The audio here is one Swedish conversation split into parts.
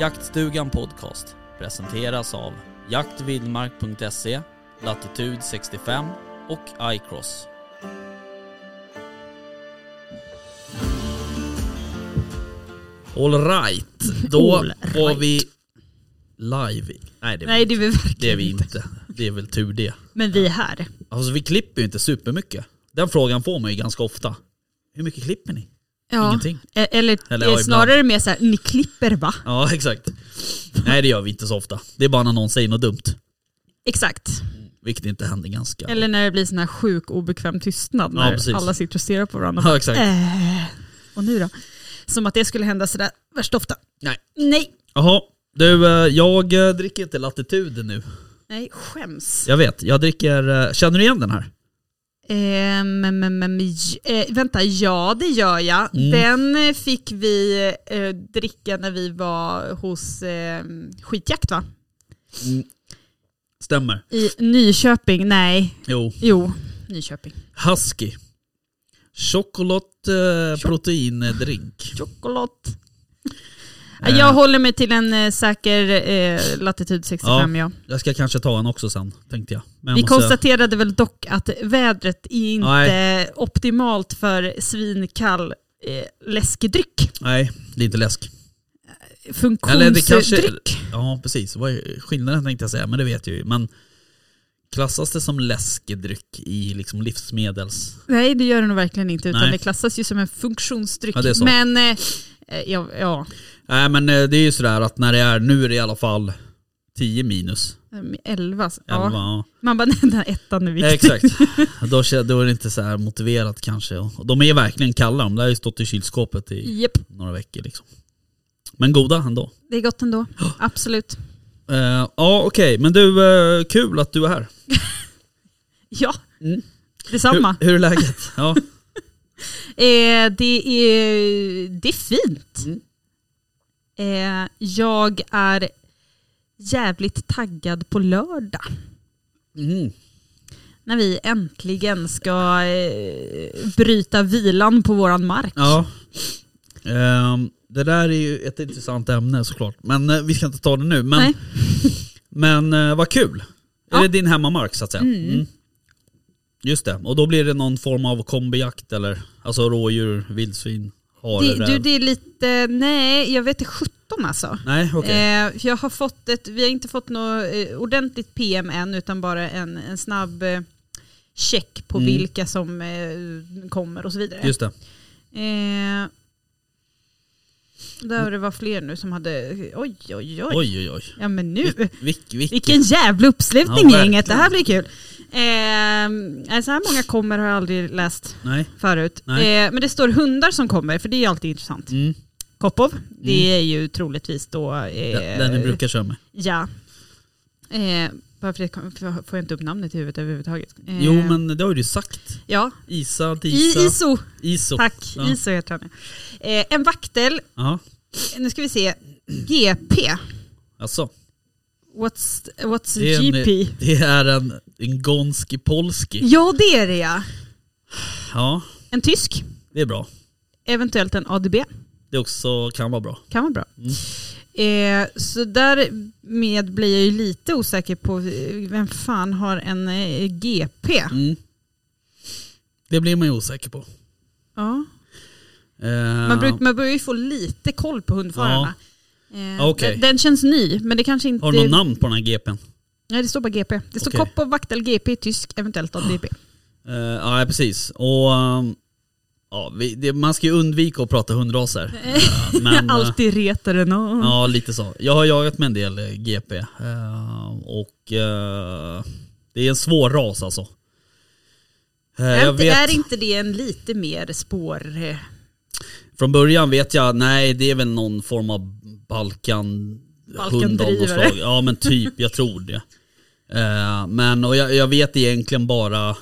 Jaktstugan Podcast presenteras av jaktvildmark.se, Latitude 65 och iCross. All right, då All var right. vi live. Nej, det är, Nej det är vi det är verkligen vi inte. Det är väl tur det. Men vi är här. Alltså vi klipper ju inte supermycket. Den frågan får man ju ganska ofta. Hur mycket klipper ni? Ja. Ingenting. E- Eller, Eller, ja, snarare mer såhär, ni klipper va? Ja, exakt. Nej det gör vi inte så ofta. Det är bara när någon säger något dumt. Exakt. Vilket inte händer ganska. Eller när det blir sån här sjuk obekväm tystnad Ja, när precis. alla sitter och stirrar på varandra. Ja, exakt. Äh, och nu då? Som att det skulle hända sådär värst ofta. Nej. Nej. Jaha, du eh, jag eh, dricker inte Latitude nu. Nej, skäms. Jag vet, jag dricker... Känner du igen den här? Eh, men, men, men, eh, vänta, ja det gör jag. Mm. Den eh, fick vi eh, dricka när vi var hos eh, Skitjakt va? Stämmer. I Nyköping, nej, Jo. jo, Nyköping. Husky. Choklad eh, proteindrink. Choklad. Eh. Jag håller mig till en eh, säker eh, latitud 65 ja. Jag ska kanske ta en också sen, tänkte jag. Men jag Vi måste- konstaterade väl dock att vädret är inte Nej. optimalt för svinkall eh, läskedryck. Nej, det är inte läsk. Funktionsdryck. Ja, precis. Vad är skillnaden tänkte jag säga, men det vet jag ju. Men klassas det som läskedryck i liksom livsmedels... Nej det gör det nog verkligen inte utan Nej. det klassas ju som en funktionsdryck. Ja, det är så. Men eh, eh, ja, ja, Nej men eh, det är ju sådär att när det är, nu är det i alla fall 10 minus. 11. 11, Ja. ja. Man bara den där ettan är viktig. Exakt. Då, är det inte så här motiverat kanske. Och de är verkligen kalla, de där har ju stått i kylskåpet i Japp, några veckor liksom. Men goda ändå. det är gott ändå. Absolut. Eh, ja okej, men du, eh, kul att du är här. Ja, Mm. detsamma. Hur, hur är läget? Ja. Eh, det, är, det är fint. Mm. Eh, jag är jävligt taggad på lördag. Mm. När vi äntligen ska eh, bryta vilan på våran mark. Ja. Ehm, det där är ju ett intressant ämne såklart. Men eh, vi ska inte ta det nu. Men, Nej. men eh, vad kul. Ja. Är det din hemmamark så att säga? Mm. Just det. Och då blir det någon form av kombijakt eller? Alltså rådjur, vildsvin, hare, Det, du, det är lite, nej jag vet inte 17 alltså. Nej okej. Eh, jag har fått ett, vi har inte fått något eh, ordentligt PM än utan bara en, en snabb eh, check på Mm. vilka som eh, kommer och så vidare. Just det. Där det var fler nu som hade, oj oj oj. Oj oj oj. Ja men nu, Vilk, vilk. vilken jävla uppslutning Ja, gänget, det här blir kul. Eh, nej, så här många kommer har jag aldrig läst Nej. förut. Nej. Eh, men det står hundar som kommer, för det är ju alltid intressant. Mm. Kopov, det är ju troligtvis då... Eh, Den, den ni brukar köra med. Ja. Eh, varför det får jag inte upp namnet i huvudet överhuvudtaget? Eh, Jo men det har ju du sagt. Ja, Isa, I, Disa, ISO. Iso. Tack, Ja. ISO heter han. Eh, en vaktel, Ja. nu ska vi se, GP. Alltså. What's, what's Det är, en, GP? det är en, en Gonski Polski. Ja det är det ja. Ja, En tysk, det är bra. eventuellt en ADB. Det också kan vara bra. Kan vara bra. Mm. Eh, så därmed blir jag ju lite osäker på eh, vem fan har en eh, GP? Mm. Det blir man ju osäker på. Ja. Eh, Man, bruk, man börjar ju få lite koll på hundförarna. Eh, Okej. den, den känns ny, men det kanske inte... Har du något namn på den här GPn? Nej, det står bara GP. Det står. Kopp och Vaktel GP, tysk, eventuellt ADB. Eh, ja precis. Och um, ja, vi, det, man ska ju undvika att prata hundraser. Eh, men, eh, Alltid retar den och... Ja, lite så. Jag har jagat med en del GP. eh, och det är en svår ras alltså. Är, inte, vet, är inte det en lite mer spår... Från början vet jag, nej det är väl någon form av Balkan hund av något slag. Ja men typ, jag tror det. Eh, men och jag, jag vet egentligen bara,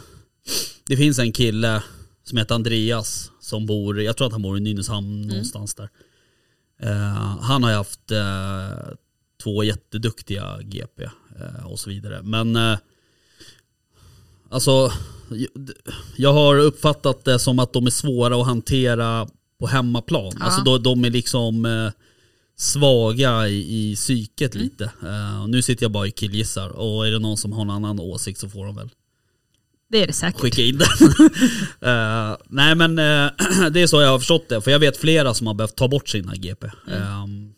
det finns en kille som heter Andreas som bor, jag tror att han bor i Nynäshamn någonstans där. Eh, han har ju haft eh, två jätteduktiga GP och så vidare. Men alltså, jag har uppfattat det som att de är svåra att hantera på hemmaplan. Ja. Alltså då, de är liksom svaga i, i psyket lite. Eh, och nu sitter jag bara i killgissar och är det någon som har en annan åsikt så får de väl Det är det säkert. skicka in den. Eh, nej men eh, det är så jag har förstått det. För jag vet flera som har behövt ta bort sina GP. Ehm,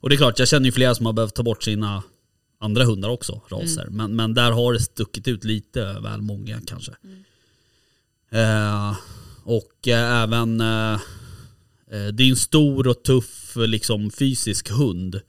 och det är klart, jag känner ju flera som har behövt ta bort sina andra hundar också, raser. Men, men där har det stuckit ut lite väl många kanske. Eh, och eh, även, det är en stor och tuff liksom, fysisk hund.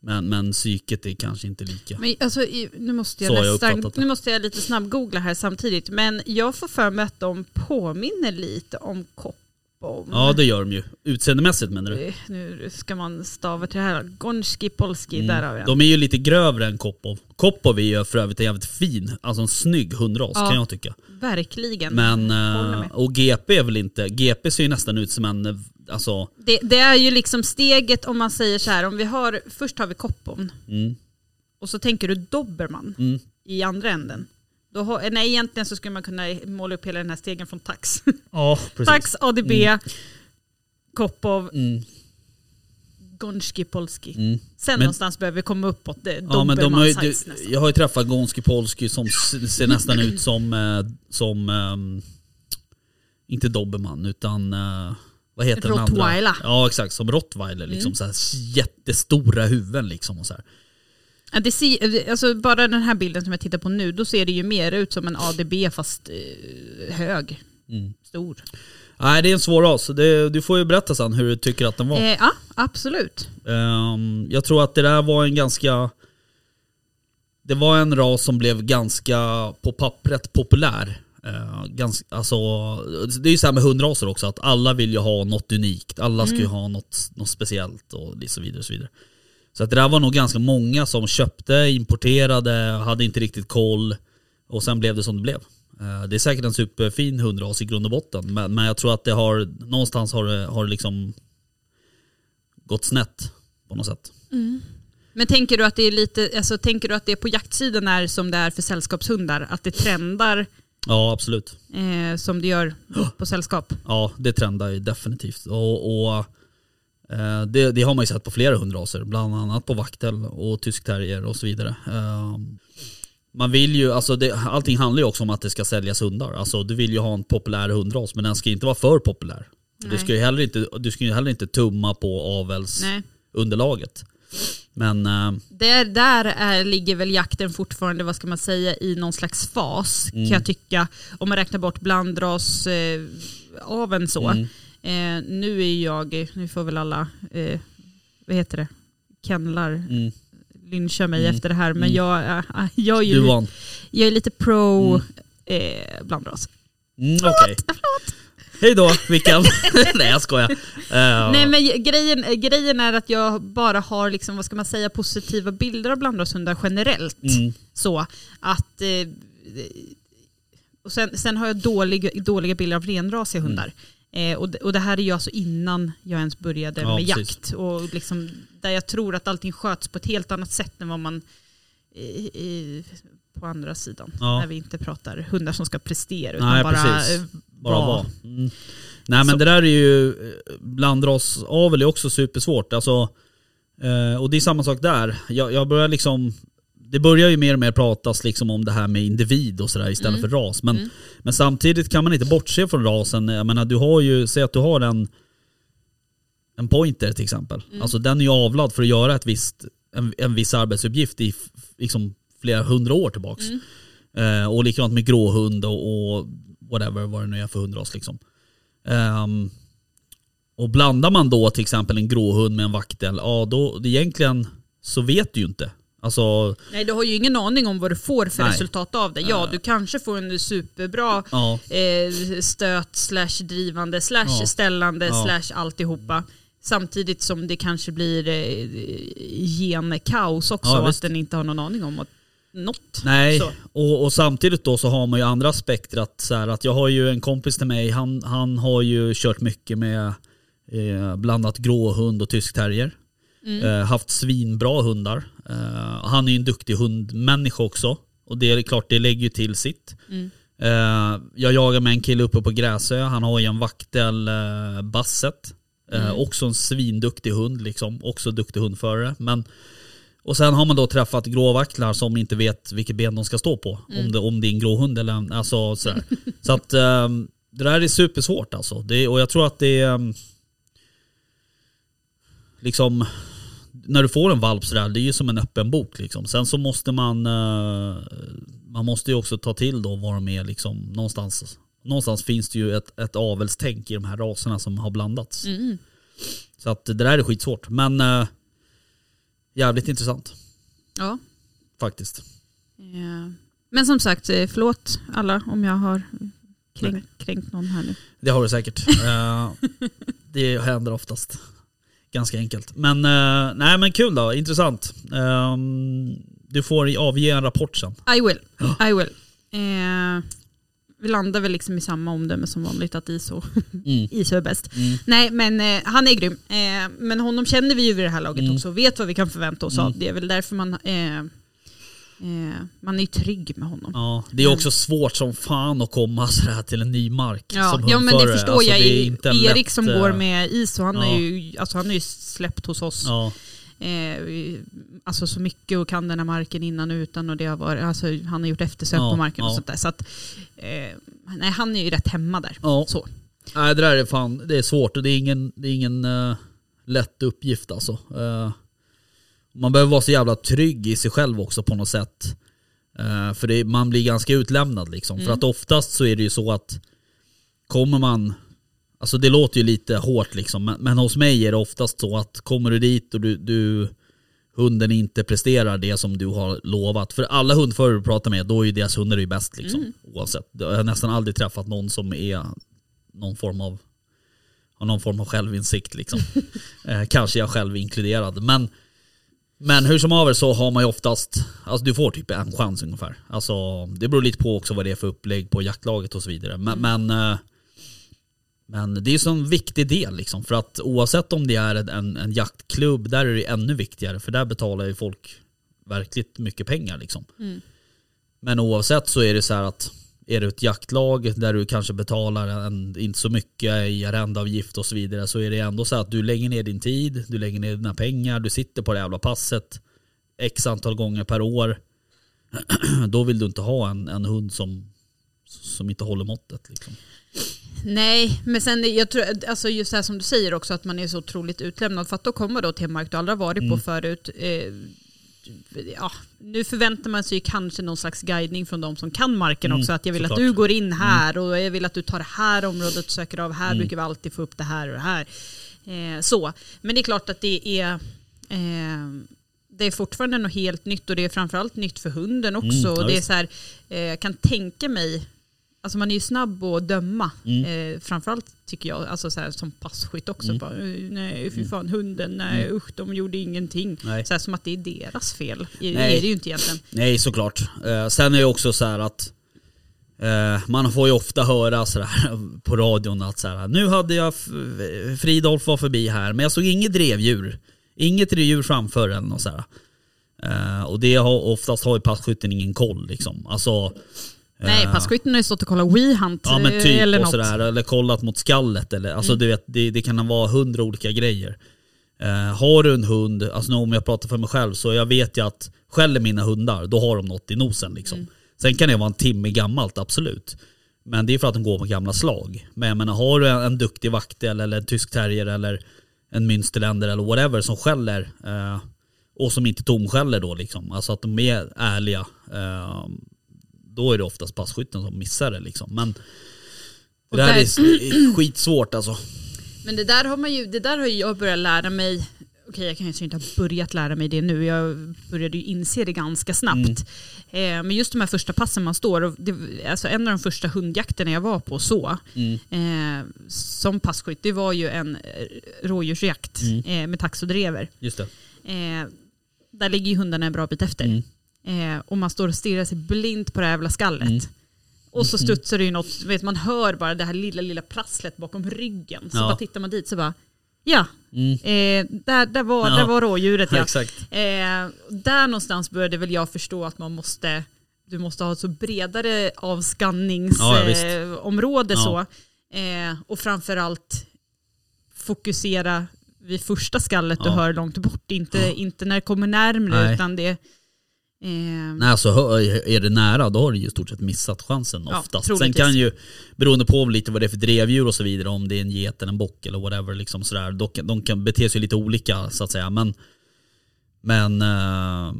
Men, men psyket är kanske inte lika. Men alltså, nu, måste jag jag nästan, nu måste jag lite snabbgoogla här samtidigt. Men jag får för mig att de påminner lite om Koppom. Ja det gör de ju. Utseendemässigt menar du? Eh, Nu ska man stava till det här. Gonski Polski, där har vi den. Mm. De är ju lite grövre än Kopov. Kopov är ju för övrigt en jävligt fin, alltså en snygg hundras Ja. kan jag tycka. Verkligen. Men, eh, och GP är väl inte, GP ser ju nästan ut som en, alltså, Det, det är ju liksom steget om man säger så här, om vi har, först har vi Koppom mm, och så tänker du Dobermann mm, i andra änden. Då har, nej, egentligen så skulle man kunna måla upp hela den här stegen från Tax. precis. Tax, ADB, Kopov, Mm, Gonski Polski. mm. Sen Men- någonstans behöver vi komma uppåt det, Ja, men de har ju, du, jag har ju träffat Gonski Polski som ser nästan ut som, eh, som ehm, inte Dobermann utan eh, vad heter den andra? Rottweiler. Ja exakt, som Rottweiler. Liksom, så här, jättestora huvuden liksom. Och så här. Ja, det ser, alltså bara den här bilden som jag tittar på nu, då ser det ju mer ut som en ADB fast eh, hög. Mm. Stor. Nej det är en svår ras. Det, du får ju berätta sen hur du tycker att den var. Eh, ja, absolut. Ehm, jag tror att det där var en ganska... Det var en ras som blev ganska på pappret populär. Uh, ganska, alltså, det är ju så här med hundraser också, att alla vill ju ha något unikt. Alla ska ju ha något, något speciellt och så vidare. Och så, vidare. så att det där var nog ganska många som köpte, importerade, hade inte riktigt koll. Och sen blev det som det blev. Eh, det är säkert en superfin hundras i grund och botten. Men, men jag tror att det har, någonstans har det, har det liksom gått snett på något sätt. Men tänker du att det är lite, alltså tänker du att det på jaktsidan är som det är för sällskapshundar? Att det trendar Ja, absolut. eh, som det gör på sällskap? Ja, det trendar ju definitivt. Och, och eh, det, det har man ju sett på flera hundraser, bland annat på vaktel och tysk terrier och så vidare. Eh, man vill ju, alltså det, allting handlar ju också om att det ska säljas hundar. Alltså du vill ju ha en populär hundras, men den ska inte vara för populär. Du ska ju heller inte, du ska ju heller inte tumma på avelsunderlaget. Nej. Men eh, Där, där är, ligger väl jakten fortfarande, vad ska man säga, i någon slags fas Mm. kan jag tycka. Om man räknar bort blandras eh, aveln så. Mm. Eh, nu är jag, nu får väl alla, eh, vad heter det, kennlar mm, lyncha mig Mm. efter det här. Men Mm. jag, äh, jag, är ju jag är lite pro Mm. eh, blandras. Mm, Okej. Hej då, vilken? Nej jag skojar. Eh, Nej men grejen, grejen är att jag bara har liksom, vad ska man säga, positiva bilder av blandrashundar generellt. mm, Så att... Eh, och sen, sen har jag dålig, dåliga bilder av renrasiga hundar. Eh, och, det, och det här är ju alltså innan jag ens började Ja, med precis. jakt. Och liksom, där jag tror att allting sköts på ett helt annat sätt än vad man i, i, på andra sidan. Ja. När vi inte pratar hundar som ska prestera utan Nej, bara precis. Bara vara. vara. Mm. Nej men Så- det där är ju, eh, blandrasavel är också supersvårt. Alltså, eh, och det är samma sak där. Jag, jag börjar liksom, det börjar ju mer och mer pratas liksom om det här med individ och sådär istället Mm. för ras. Men, Mm. men samtidigt kan man inte bortse från rasen. Jag menar du har ju, säg att du har en, en pointer till exempel. Mm. Alltså den är ju avlad för att göra ett visst, en, en viss arbetsuppgift i liksom flera hundra år tillbaks. Mm. Eh, och likadant med gråhund och, och whatever vad det nu är för hundras liksom. Ehm, och blandar man då till exempel en gråhund med en vaktel, ja då egentligen så vet du ju inte Alltså, Nej du har ju ingen aning om vad du får för Nej. resultat av det. Ja du kanske får en superbra ja. eh, stöt slash drivande slash Ja. ställande Ja. slash alltihopa. Samtidigt som det kanske blir eh, genkaos också. Ja, att den inte har någon aning om att något. Nej, och, och samtidigt då så har man ju andra aspekter. Att, så här, att jag har ju en kompis till mig, han, han har ju kört mycket med eh, blandat gråhund och tysk terrier. Eh, haft svinbra hundar. Eh, han är ju en duktig hundmänniska också. Och det är klart, det lägger ju till sitt. Mm. Eh, jag jagar med en kille uppe på Gräsö, han har ju en vaktel Basset. Eh, Också en svinduktig hund liksom, också duktig hundförare. Men, och sen har man då träffat gråvaktlar som inte vet vilket ben de ska stå på. Om, det, om det är en gråhund eller en, alltså sådär. Så att eh, det där är supersvårt alltså. Det, och jag tror att det är eh, liksom när du får en valp sådär, det är ju som en öppen bok liksom. Sen så måste man eh, man måste ju också ta till då vad de är liksom någonstans. Någonstans finns det ju ett, ett avelstänk i de här raserna som har blandats. Mm. Så att det där är skitsvårt. Men eh, jävligt intressant Ja. faktiskt. Eh, Men som sagt, eh, förlåt alla om jag har kränkt, kränkt någon här nu. Det har du säkert. Eh, det händer oftast. Ganska enkelt. Men, eh, nej, men kul då, intressant. Ehm, du får avge en rapport sen. I will. I will. Eh, vi landar väl liksom i samma omdöme som vanligt att ISO, Mm. ISO är bäst. Mm. Nej men eh, han är grym. Eh, men honom känner vi ju vid det här laget Mm. också och vet vad vi kan förvänta oss Mm. av. Det är väl därför man, eh, eh, man är ju trygg med honom. Ja, det är också svårt som fan att komma sådär till en ny mark Ja, som ja men det förstår Alltså, jag. det är Erik lätt, som eh, går med ISO, han, ja. är ju, alltså, han har ju släppt hos oss. Ja, Eh, alltså så mycket och kan den här marken innan och utan och det har varit, alltså, han har gjort eftersök Ja, på marken och ja. sånt där. Så att, eh, nej, han är ju rätt hemma där. ja. Så. Nej det där är fan, det är svårt och det är ingen, det är ingen eh, lätt uppgift alltså. Eh, man behöver vara så jävla trygg i sig själv också på något sätt. Eh, för det, man blir ganska utlämnad liksom. För att oftast så är det ju så att kommer man, alltså det låter ju lite hårt liksom, men, men hos mig är det oftast så att kommer du dit och du, du hunden inte presterar det som du har lovat. För alla hundförare du pratar med, då är ju deras hundar ju bäst liksom. Oavsett. Jag har nästan aldrig träffat någon som är någon form av har någon form av självinsikt liksom. eh, kanske jag själv inkluderad. Men, men hur som haver så har man ju oftast, alltså du får typ en chans ungefär. Alltså det beror lite på också vad det är för upplägg på jaktlaget och så vidare. Men, men, eh, men det är ju så en viktig del liksom. För att oavsett om det är en, en jaktklubb, där är det ännu viktigare. För där betalar ju folk verkligt mycket pengar liksom. Mm. Men oavsett så är det så här att är det ett jaktlag där du kanske betalar en, inte så mycket i arrendeavgift och så vidare så är det ändå så att du lägger ner din tid, du lägger ner dina pengar, du sitter på det jävla passet x antal gånger per år. Då vill du inte ha en, en hund som, som inte håller måttet. Liksom. Nej, men sen jag tror, alltså just det här som du säger också att man är så otroligt utlämnad. För att då kommer då till en mark du aldrig varit Mm. på förut. Eh, ja, nu förväntar man sig ju kanske någon slags guidning från de som kan marken Mm, också. Att jag vill såklart. att du går in här och jag vill att du tar det här området, söker av här, Mm. brukar vi alltid få upp det här och det här. Eh, så, men det är klart att det är eh, det är fortfarande något helt nytt och det är framförallt nytt för hunden också. Mm, och det är så här, eh, jag kan tänka mig Alltså man är ju snabb att döma. Mm. Eh, framförallt tycker jag, alltså så här, som passkytt också. Mm. Bara, "Eh, nej fy fan, hunden, nej Mm. usch de gjorde ingenting. Nej. Så här, som att det är deras fel. Det Nej. är det ju inte egentligen. Nej såklart. Eh, sen är det också så här att eh, man får ju ofta höra så här på radion att så här, nu hade jag Fridolf var förbi här men jag såg inget drevdjur. Inget drevdjur framför eller något så här. Eh, och det har oftast har ju passkytten ingen koll liksom. Alltså, Nej, eh, passkytten har ju stått och kollat WeHunt Ja men eh, typ eller och något. sådär, eller kollat mot skallet eller, alltså Mm. du vet, det, det kan vara hundra olika grejer. Eh, har du en hund, alltså om jag pratar för mig själv, så jag vet ju att skäller mina hundar, då har de något i nosen liksom. Mm. Sen kan det vara en timme gammalt, absolut. Men det är för att de går på gamla slag. Men jag menar, har du en, en duktig vaktel eller en tysk terrier eller en münsterländer eller whatever som skäller eh, och som inte tomskäller då liksom, alltså att de är ärliga. Eh, då är det oftast passkytten som missar det liksom. Men det där där- är skitsvårt alltså. Men det där har man ju, det där har jag börjat lära mig okej jag kanske inte har börjat lära mig det nu, jag började ju inse det ganska snabbt. Eh, men just de här första passen man står, och det, alltså en av de första hundjakterna jag var på så, Mm. eh, som passkytt, det var ju en eh, rådjursjakt Mm. eh, med tax och drever. Just det. Eh, där ligger ju hundarna en bra bit efter. Mm. Eh, och man står och stirrar sig blint på det här jävla skallet. Mm. Och så studsar det ju något, vet, man hör bara det här lilla, lilla prasslet bakom ryggen. Så Ja. bara tittar man dit så bara, ja, Mm. eh, där, där, var, Ja. där var rådjuret ja. Exakt. Eh, där någonstans började väl jag förstå att man måste, du måste ha ett så bredare Ja, ja, avskanningsområde Ja. så. Eh, och framförallt fokusera vid första skallet du Ja. hör långt bort, inte, inte när det kommer närmre utan det... Eh, Nej, alltså är det nära då har du ju i stort sett missat chansen Ja, oftast. Sen troligtvis. kan ju, beroende på lite vad det är för drevdjur och så vidare, om det är en get eller en bock eller whatever, liksom sådär, de, kan- de kan bete sig lite olika så att säga. Men, men eh,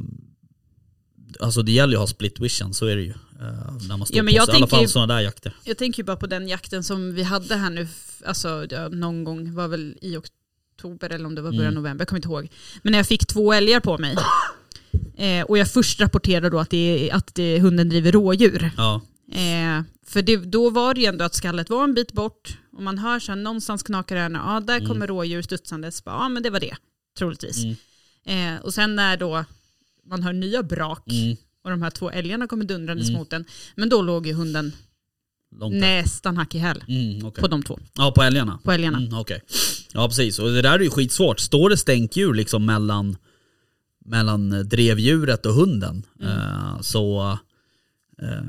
alltså det gäller ju att ha split vision, så är det ju. eh, när man står Ja, men på, jag I alla fall sådana där jakter. Jag tänker ju bara på den jakten som vi hade här nu, alltså ja, någon gång, var väl i oktober eller om det var början Mm. november, jag kommer inte ihåg. Men när jag fick två älgar på mig eh, och jag först rapporterade då att, det, att det, hunden driver rådjur. Ja, Eh, för det, då var det ju ändå att skallet var en bit bort och man hör så här, någonstans knakar det ja där kommer rådjur studsandes, ja men det var det, troligtvis. Mm. Eh, och sen när då man hör nya brak mm, och de här två älgarna kommer dundrandes Mm. mot den, men då låg ju hunden nästan hack i häl Mm, okej. på de två, Ja, på älgarna. på älgarna. Mm, Okej. Ja precis, och det där är ju skitsvårt. Står det stänkdjur liksom mellan, mellan drevdjuret och hunden Mm. eh, så eh,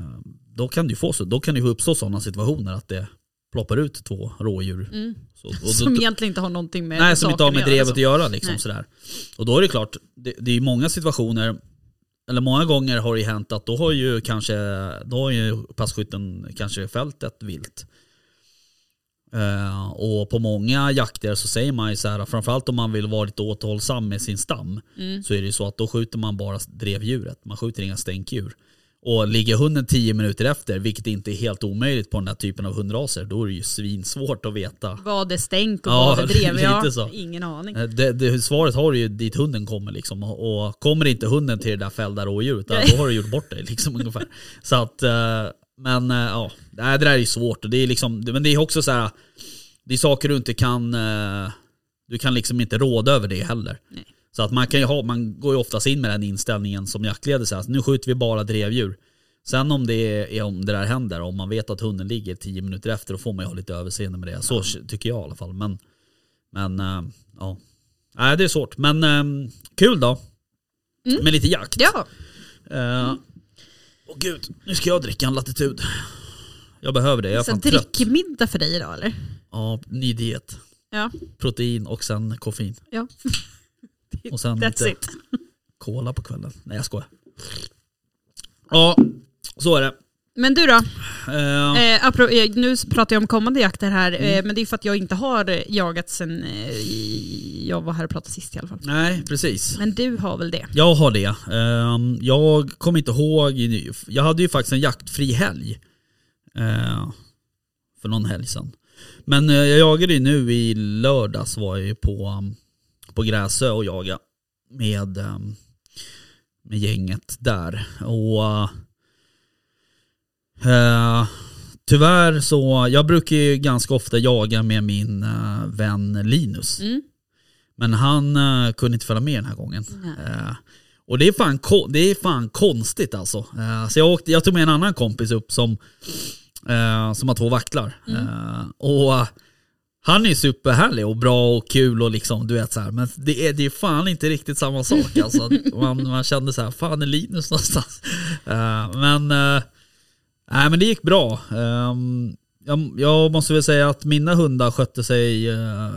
då kan det ju få så, då kan det ju uppstå sådana situationer att det ploppar ut två rådjur. Mm. Så, och då, Som egentligen inte har någonting med nej, som inte har med drevet att göra liksom Nej. sådär. Och då är det klart, det, det är ju många situationer eller många gånger har det ju hänt att då har ju kanske, då har ju passkytten kanske fällt ett vilt. Eh, och på många jakter så säger man ju så här, framförallt om man vill vara lite återhållsam med sin stam, Mm. så är det ju så att då skjuter man bara drevdjuret, man skjuter inga stänkdjur. Och ligger hunden 10 minuter efter, vilket inte är helt omöjligt på den här typen av hundraser, då är det ju svinsvårt att veta. Vad är stänk och Ja, vad är drev? lite Ja, så. ingen aning. Eh, Det, det, svaret har du ju dit hunden kommer liksom. Och, och kommer inte hunden till det där fällda rådjuret, då har du gjort bort dig liksom ungefär. Så att, eh, men eh, ja, det där är svårt. Och det är liksom, men det är också så här, det är saker du inte kan, eh, du kan liksom inte råda över det heller. Nej. Så att man kan ju ha, man går ju oftast in med den inställningen som jaktledare, så här, nu skjuter vi bara drevdjur. Sen om det, är, om det där händer, om man vet att hunden ligger 10 minuter efter, då får man ju ha lite överseende med det. Så tycker jag i alla fall. Men, men eh, ja. Nej, det är svårt. Men eh, kul då. Med lite jakt. Ja, Eh, Åh gud, nu ska jag dricka en latitud. Jag behöver det, jag är så fan trött. drickmiddag för dig idag eller? Ja, ny diet. Ja, Protein och sen koffein. ja. Och sen That's lite it. cola på kvällen. Nej jag skojar. Ja, så är det. Men du då? Eh, Eh, apro- eh, nu pratar jag om kommande jakter här, Mm. eh, men det är för att jag inte har eh, jagat sen eh, jag var här och pratade sist i alla fall. nej, precis. Men du har väl det? Jag har det. Ehm, jag kommer inte ihåg, jag hade ju faktiskt en jaktfri helg. eh, för någon helg sedan. Men eh, jag jagade ju nu i lördags var jag ju på, um, på Gräsö och jaga med, um, med gänget där. Och eh, tyvärr så, jag brukar ju ganska ofta jaga med min eh, vän Linus. Mm. Men han eh, kunde inte följa med den här gången. Eh, och det är, fan, det är fan konstigt alltså. Så jag, åkte, jag tog med en annan kompis upp som, som har två vaktlar. Eh, och han är superhärlig och bra och kul och liksom du vet så här. Men det är, det är fan inte riktigt samma sak alltså. Man, man kände så här, fan är Linus någonstans? Men, nej, men det gick bra. Ehm, jag, jag måste väl säga att mina hundar skötte sig eh,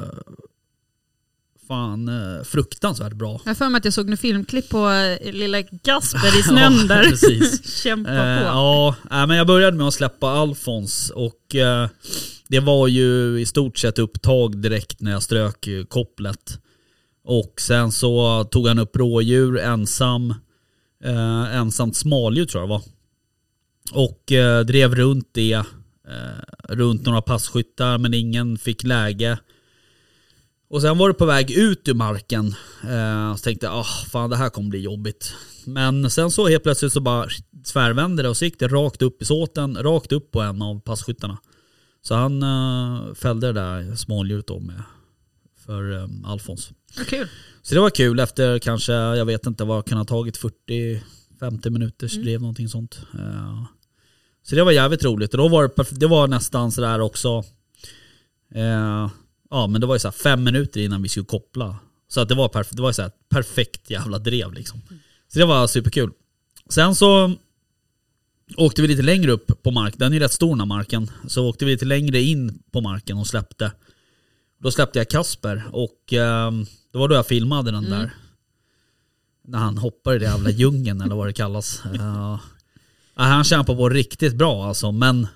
fan eh, fruktansvärt bra. Jag för mig att jag såg en filmklipp på eh, lilla Gasper i snön där. precis. Kämpa Eh, på. ja, men jag började med att släppa Alfons och eh, det var ju i stort sett upptag direkt när jag strök kopplet. Och sen så tog han upp rådjur ensam, eh, ensamt smaldjur tror jag det var. Och eh, drev runt det, eh, runt några passkyttar men ingen fick läge. Och sen var det på väg ut ur marken. Eh, så tänkte jag, ah, fan det här kommer bli jobbigt. Men sen så helt plötsligt så bara tvärvände det och så gick det rakt upp i såten, rakt upp på en av passkyttarna. Så han eh, fällde det där smådjuret då med för eh, Alfons. Vad kul. Så det var kul efter kanske, jag vet inte vad kan ha tagit 40-50 minuters drev någonting sånt. Eh, så det var jävligt roligt och då var det, det var nästan sådär också, eh, ja men det var ju såhär fem minuter innan vi skulle koppla. Så att det var, perf- det var såhär perfekt jävla drev liksom. Så det var superkul. Sen så åkte vi lite längre upp på marken, den är ju rätt stor den här marken. Så åkte vi lite längre in på marken och släppte. Då släppte jag Kasper och ehm, det var då jag filmade den där. När han hoppar i den jävla djungeln eller vad det kallas. Eh, ja, han kämpade på riktigt bra alltså men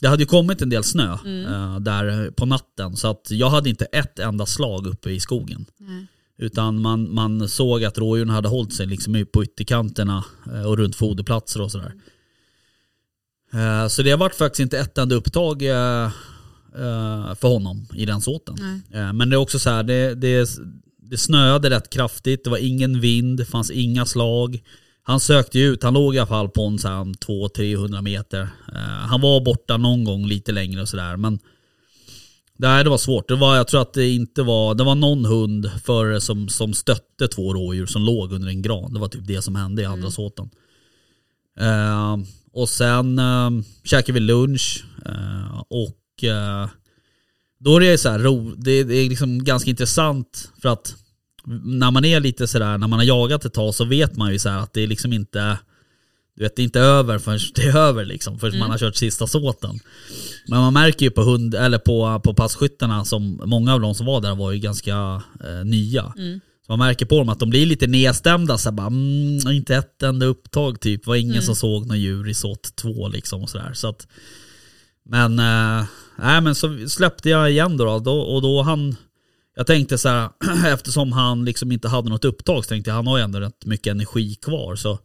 det hade ju kommit en del snö eh, där på natten så att jag hade inte ett enda slag uppe i skogen. Utan man, man såg att rådjuren hade hållit sig liksom på ytterkanterna eh, och runt foderplatser och sådär. Eh, Så det vart faktiskt inte ett enda upptag eh, eh, för honom i den såten. Nej. Eh, Men det är också så här, det, det, det snöade rätt kraftigt, det var ingen vind, det fanns inga slag. Han sökte ju ut, han låg i alla fall på en så här 200-300 meter. Eh, Han var borta någon gång lite längre och sådär men Nej det var svårt. Det var, jag tror att det inte var, det var någon hund för, som, som stötte två rådjur som låg under en gran. Det var typ det som hände i andra såten. Eh, och sen eh, käkade vi lunch eh, och eh, då är det så här, ro, det, det är liksom ganska intressant för att när man är lite sådär, när man har jagat ett tag så vet man ju så här att det är liksom inte du vet, det är inte över förrän det är över liksom, förrän man har kört sista såten. Men man märker ju på hund, eller på, på passkyttarna som många av de som var där var ju ganska eh, nya. Så man märker på dem att de blir lite nedstämda, så här bara, mm, inte ett enda upptag typ. Det var ingen som såg några djur i såt två liksom och sådär. Så att, men, eh, nej men så släppte jag igen då, då och då han, jag tänkte så här, eftersom han liksom inte hade något upptag så tänkte jag han har ju ändå rätt mycket energi kvar så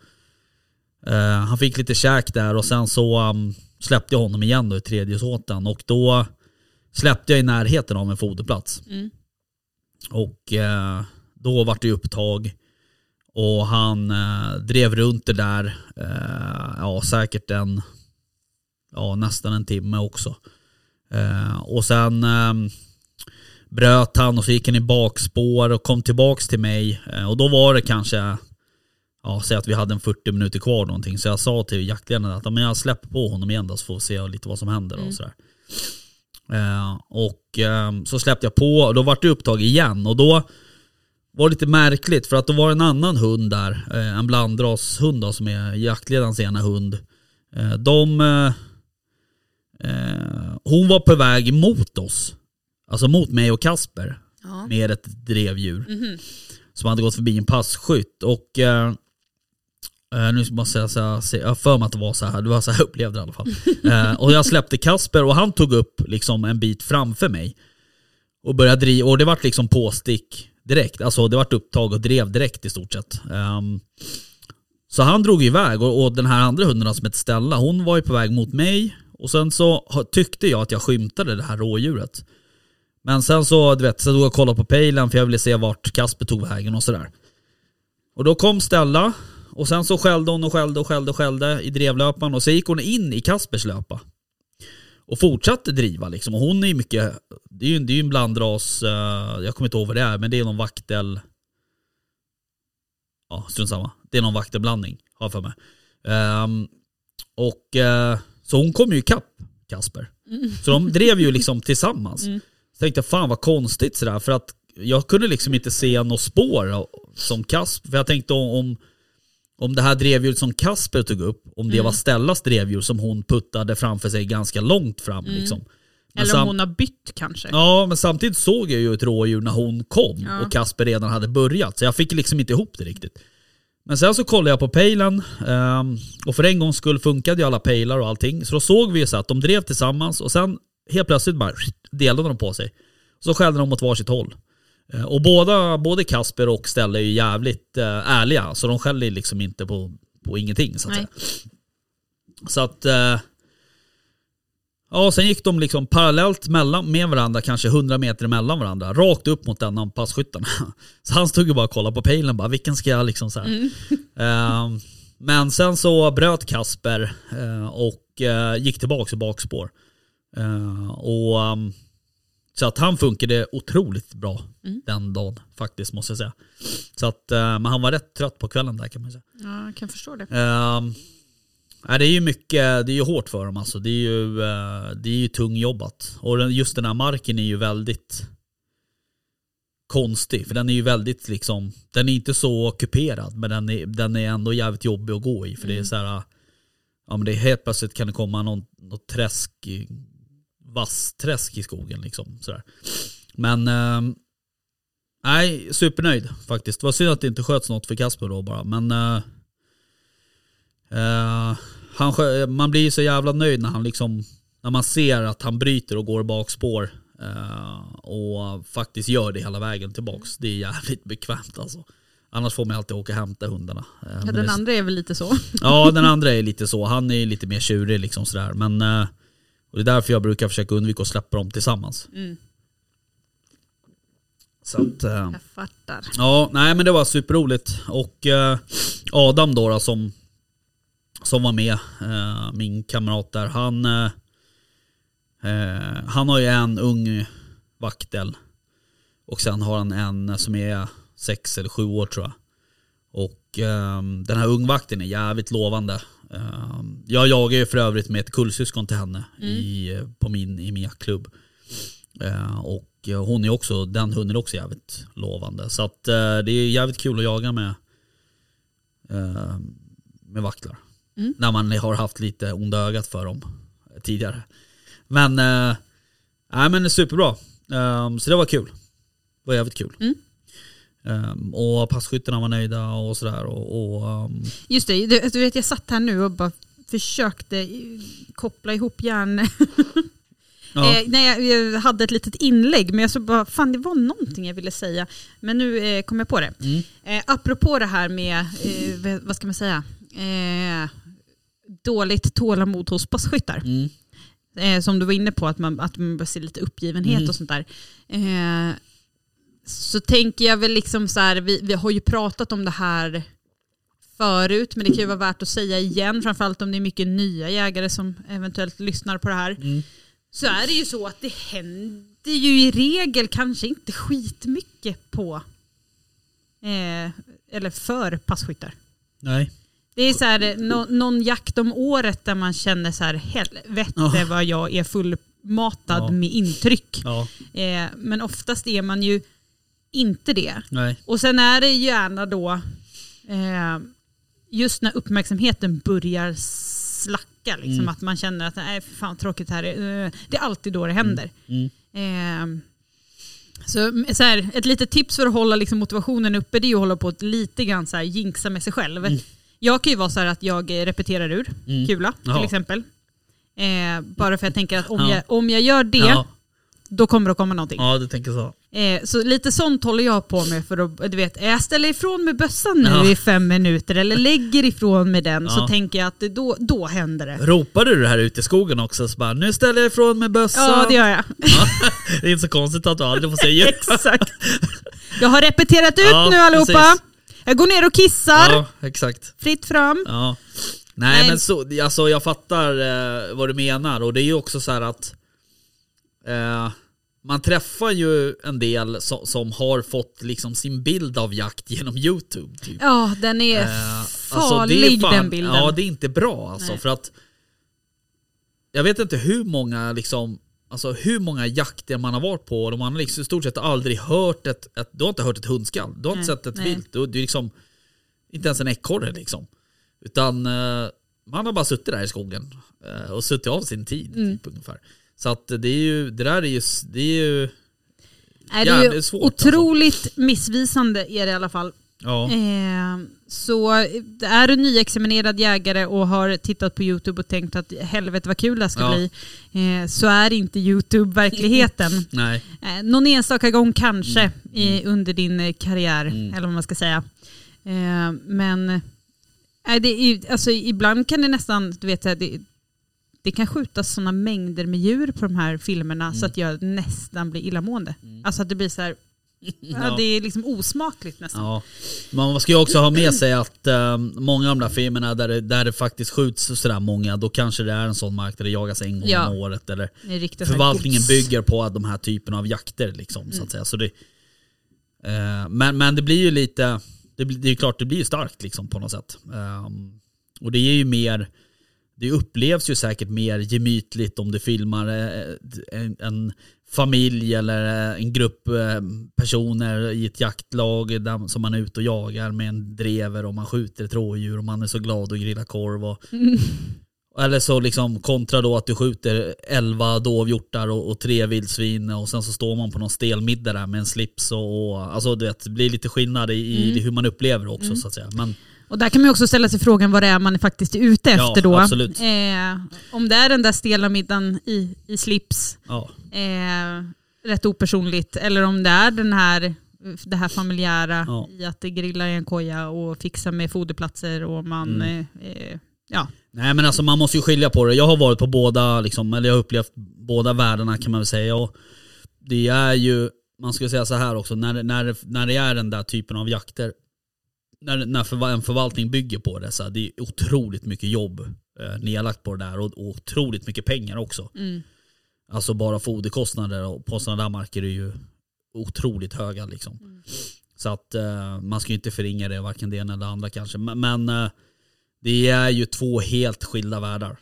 eh, han fick lite käk där och sen så um, släppte jag honom igen då i tredje såten och då släppte jag i närheten av en foderplats. Och eh, då vart det upptag och han eh, drev runt det där, eh, ja säkert en, ja nästan en timme också. Eh, och sen eh, bröt han och så gick han i bakspår och kom tillbaks till mig. Eh, och då var det kanske, ja säg att vi hade en 40 minuter kvar någonting. Så jag sa till jaktledaren att men jag släpper på honom igen då så får vi se lite vad som händer och sådär. Eh, och eh, så släppte jag på och då vart det upptag igen och då var det lite märkligt för att då var det en annan hund där, eh, en blandrashund då, som är jaktledarens ena hund. Eh, de, eh, eh, hon var på väg mot oss, alltså mot mig och Kasper Ja. med ett drevdjur som hade gått förbi en passkytt och eh, eh, nu måste jag säga, jag har för mig att det var så här, det var så här jag upplevde det i alla fall. Eh, och jag släppte Kasper och han tog upp liksom en bit framför mig. Och började driva, och det vart liksom påstick direkt. Alltså det vart upptag och drev direkt i stort sett. Ehm, så han drog iväg och, och den här andra hunden som hette Stella, hon var ju på väg mot mig. Och sen så tyckte jag att jag skymtade det här rådjuret. Men sen så, du vet, så då jag kollade på pejlen för jag ville se vart Kasper tog vägen och sådär. Och då kom Stella och sen så skällde hon och skällde och skällde och skällde i drevlöpan och så gick hon in i Kaspers löpa. Och fortsatte driva liksom. Och hon är ju mycket, det är ju, det är ju en blandras, eh, jag kommer inte ihåg vad det är, men det är någon vaktel... Ja, strunt samma. Det är någon vaktelblandning, har jag för mig. Ehm, och eh, så hon kom ju ikapp Kasper. Så de drev ju liksom tillsammans. Så tänkte fan vad konstigt sådär, för att jag kunde liksom inte se något spår som Kasper, för jag tänkte om, om om det här drevdjuret som Kasper tog upp, om det var Stellas drevdjur som hon puttade framför sig ganska långt fram. Liksom. Men Eller om hon har bytt kanske. Ja, men samtidigt såg jag ju ett rådjur när hon kom Ja. och Kasper redan hade börjat. Så jag fick liksom inte ihop det riktigt. Men sen så kollade jag på pejlen ehm, och för en gångs skull funkade ju alla pejlar och allting. Så då såg vi ju så att de drev tillsammans och sen helt plötsligt bara delade de på sig. Så skällde de åt varsitt håll. Eh, Och båda, både Kasper och Stella är ju jävligt eh, ärliga, så de skäller liksom inte på, på ingenting så att Nej. säga. Så att... Eh, Ja, sen gick de liksom parallellt mellan, med varandra, kanske 100 meter mellan varandra, rakt upp mot en av passkyttarna. Så han stod ju bara och kollade på pejlen, bara vilken ska jag liksom så här. Ehm, men sen så bröt Kasper eh, och eh, gick tillbaka i bakspår. Eh, och, ehm, så att han funkade otroligt bra den dagen faktiskt måste jag säga. Så att, eh, men han var rätt trött på kvällen där kan man säga. Ja, jag kan förstå det. Ehm, nej, det är ju mycket, det är ju hårt för dem alltså. Det är ju, eh, det är ju tungjobbat. Och just den här marken är ju väldigt konstig. För den är ju väldigt liksom, den är inte så kuperad men den är, den är ändå jävligt jobbig att gå i. För det är så här, ja men det är helt plötsligt kan det komma någon, något träsk, i- vass träsk i skogen liksom. Sådär. Men ehm, nej, supernöjd faktiskt. Det var synd att det inte sköts något för Kasper då bara. Men eh, Eh, han, man blir ju så jävla nöjd när han liksom när man ser att han bryter och går bakspår eh, och faktiskt gör det hela vägen tillbaks. Det är jävligt bekvämt alltså. Annars får man alltid åka och hämta hundarna. Eh, Ja, den andra är väl lite så. Ja den andra är lite så, han är lite mer tjurig liksom sådär. Men eh, och det är därför jag brukar försöka undvika att släppa dem tillsammans. Mm. Så att, eh, Jag fattar. Ja, nej men det var superroligt. Och eh, Adam då, då som, som var med, eh, min kamrat där, han, eh, eh, han har ju en ung vaktel. Och sen har han en som är sex eller sju år tror jag. Och eh, den här ungvakten är jävligt lovande. Eh, jag jagar ju för övrigt med ett kullsyskon till henne i, på min, i min jaktklubb. Eh, och hon är också, den hunden är också jävligt lovande. Så att eh, det är jävligt kul att jaga med, eh, med vaktlar. Mm. När man har haft lite onda ögat för dem tidigare. Men, nej men superbra. Så det var kul. Det var jävligt kul. Mm. Eh, och passkyttarna var nöjda och sådär. Och, och, ehm, Just det, du, du vet jag satt här nu och bara försökte eh, koppla ihop hjärn... ja. Eh, nej, jag, hade ett litet inlägg men jag så bara, fan det var någonting jag ville säga. Men nu eh, kom jag på det. Mm. Eh, apropå det här med, eh, vad- ska man säga, eh, dåligt tålamod hos passkyttar. Mm. Eh, som du var inne på, att man, att man börjar se lite uppgivenhet Mm. och sånt där. Så tänker jag väl liksom så här, vi, vi har ju pratat om det här förut, men det kan ju vara värt att säga igen, framförallt om det är mycket nya jägare som eventuellt lyssnar på det här. Mm. Så är det ju så att det händer ju i regel kanske inte skitmycket på, eh, eller för passkyttar. Nej. Det är så här, nå, någon jakt om året där man känner så här, helvete vad jag är fullmatad Ja. med intryck. Ja. Eh, men oftast är man ju inte det. Nej. Och sen är det gärna då, eh, just när uppmärksamheten börjar slacka, liksom, Mm. att man känner att nej, för fan tråkigt här är. Eh, det är alltid då det händer. Mm. Eh, så, så här, ett litet tips för att hålla liksom, motivationen uppe det är att hålla på att lite grann så här, jinxa med sig själv. Jag kan ju vara så att jag eh, repeterar ur Mm. kula till Jaha. exempel. Eh, bara för att jag tänker att om, Ja. jag, om jag gör det, Ja. då kommer det komma någonting. ja, du tänker så. Eh, så lite sånt håller jag på med för att, du vet, jag ställer ifrån mig bössan nu Ja. i fem minuter eller lägger ifrån mig den så Ja. tänker jag att det, då, då händer det. Ropade du det här ute i skogen också? Så bara, nu ställer jag ifrån mig bössan. Ja det gör jag. Ja, det är inte så konstigt att du aldrig får säga. Exakt. Jag har repeterat ut Ja, nu allihopa. precis. Jag går ner och kissar. Ja, exakt. Fritt fram. Ja. Nej, Nej. men så, alltså, jag fattar eh, vad du menar och det är ju också så här att eh, man träffar ju en del som, som har fått liksom sin bild av jakt genom YouTube. Typ. Ja den är Eh, alltså, farlig är fan- den bilden. Ja det är inte bra alltså Nej. för att jag vet inte hur många liksom Alltså hur många jakter man har varit på och man har liksom i stort sett aldrig hört ett, ett du har inte hört ett hundskall, du har inte Nej, sett ett nej. vilt, du, du är liksom inte ens en ekorre liksom. Utan eh, man har bara suttit där i skogen eh, och suttit av sin tid Mm. typ, ungefär. Så att det är ju, det där är ju, det är ju, Nej, det är ju svårt, alltså. otroligt missvisande är det i alla fall. ja. Eh, så är du nyexaminerad jägare och har tittat på YouTube och tänkt att helvete vad kul det här ska Ja. bli, eh, så är inte YouTube verkligheten. Nej. Eh, någon enstaka gång kanske i, under din eh, karriär, Mm. eller vad man ska säga. Eh, men eh, det är, alltså, ibland kan det nästan, du vet, det, det kan skjutas sådana mängder med djur på de här filmerna Mm. så att jag nästan blir illamående. Alltså att det blir så här, ja. Det är liksom osmakligt nästan. Ja. Man ska ju också ha med sig att eh, många av de där filmerna där det, där det faktiskt skjuts sådär många, då kanske det är en sån mark där det jagas en gång Ja. om året. Eller så förvaltningen bygger på de här typen av jakter. Liksom, så Mm. att säga. Så det, eh, men, men det blir ju lite, det, det är ju klart det blir ju starkt liksom, på något sätt. Ehm, och det är ju mer, det upplevs ju säkert mer gemytligt om du filmar eh, en, en familj eller eh, en grupp eh, personer i ett jaktlag där, som man är ute och jagar med en drever och man skjuter ett rådjur och man är så glad och grillar korv. Och, Eller så liksom kontra då att du skjuter 11 dovhjortar och, och tre vildsvin och sen så står man på någon stelmiddag där med en slips och, och alltså du vet, det blir lite skillnad i, i hur man upplever det också så att säga. Men Och där kan man ju också ställa sig frågan vad det är man faktiskt är ute Ja, efter då. absolut. Eh, om det är den där stela middagen i, i slips, ja, eh, rätt opersonligt, eller om det är den här, det här familjära Ja. i att det grillar i en koja och fixar med foderplatser och man, Mm. eh, eh, ja. Nej men alltså man måste ju skilja på det. Jag har varit på båda, liksom, eller jag har upplevt båda världarna kan man väl säga. Och det är ju, man ska säga så här också, när, när, när det är den där typen av jakter, när, när förva- en förvaltning bygger på det, så här, det är otroligt mycket jobb eh, nedlagt på det där och, och otroligt mycket pengar också. Mm. Alltså bara foderkostnader och på sådana där marker är ju otroligt höga liksom. Mm. Så att eh, man ska ju inte förringa det, varken det ena eller det andra kanske. Men, men eh, det är ju två helt skilda världar.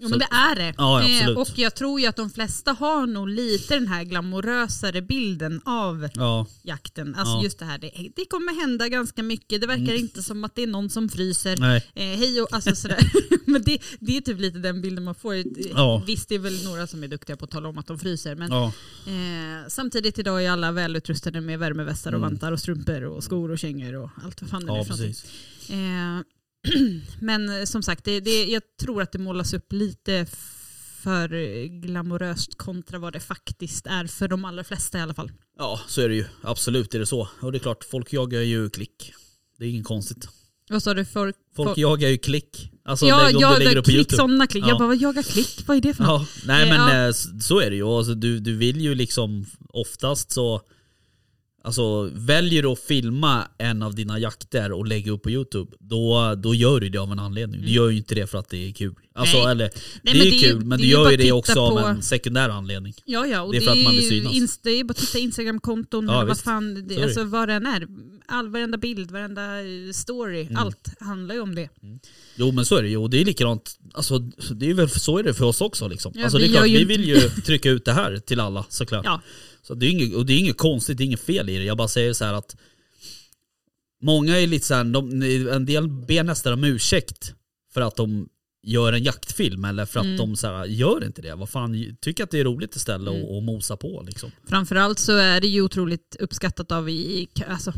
Eh, så- men det är det. Ja, Eh, absolut. och jag tror ju att de flesta har nog lite den här glamorösare bilden av ja, jakten. Alltså Ja. just det här, det, det kommer hända ganska mycket. Det verkar inte som att det är någon som fryser. nej. Eh, hej och alltså sådär. Men det, det är typ lite den bilden man får. Ja. Visst det är väl några som är duktiga på att tala om att de fryser. Men Ja, eh, samtidigt idag är alla välutrustade med värmevästar och vantar och strumpor och skor och kängor och allt vad fan det är ja för någonting. Eh, men eh, som sagt, det, det, jag tror att det målas upp lite för glamoröst kontra vad det faktiskt är för de allra flesta i alla fall. Ja, så är det ju. Absolut är det så. Och det är klart, folk jagar ju klick. Det är inget konstigt. Vad sa du? För, Folk för, jagar ju klick. Alltså ja, lägg- om ja, du lägger upp på klick, YouTube. sådana klick. Ja. Jag bara, vad jagar klick? Vad är det för något? Ja, nej men ja. eh, så är det ju. Alltså, du, du vill ju liksom oftast så Alltså väljer du att filma en av dina jakter och lägga upp på YouTube Då, då gör du det av en anledning. Du gör ju inte det för att det är kul. Alltså, Mm. Nej. eller, Nej, det är men ju det är ju- kul men det du gör ju det också av på- en sekundär anledning. Ja, ja, och Det det är för att man vill synas. Insta, det är bara att titta Instagram-konton Ja, eller vad fan, det, det. alltså vad det än är. All, varenda bild, varenda eh, story, Mm. allt handlar ju om det. Jo men så är det ju och det är likadant, alltså, det är väl, så är det för oss också liksom. Ja, alltså, det är vi klart, vi vill ju trycka ut det här till alla såklart. Ja. Så det är inget, och det är inget konstigt, det är inget fel i det. Jag bara säger så här att Många är lite såhär, de, en del ber nästan om ursäkt för att de gör en jaktfilm eller för att Mm. de så här, gör inte det. Vad fan, tycker att det är roligt istället Mm. och, och mosa på liksom. Framförallt så är det ju otroligt uppskattat av i, i- alltså,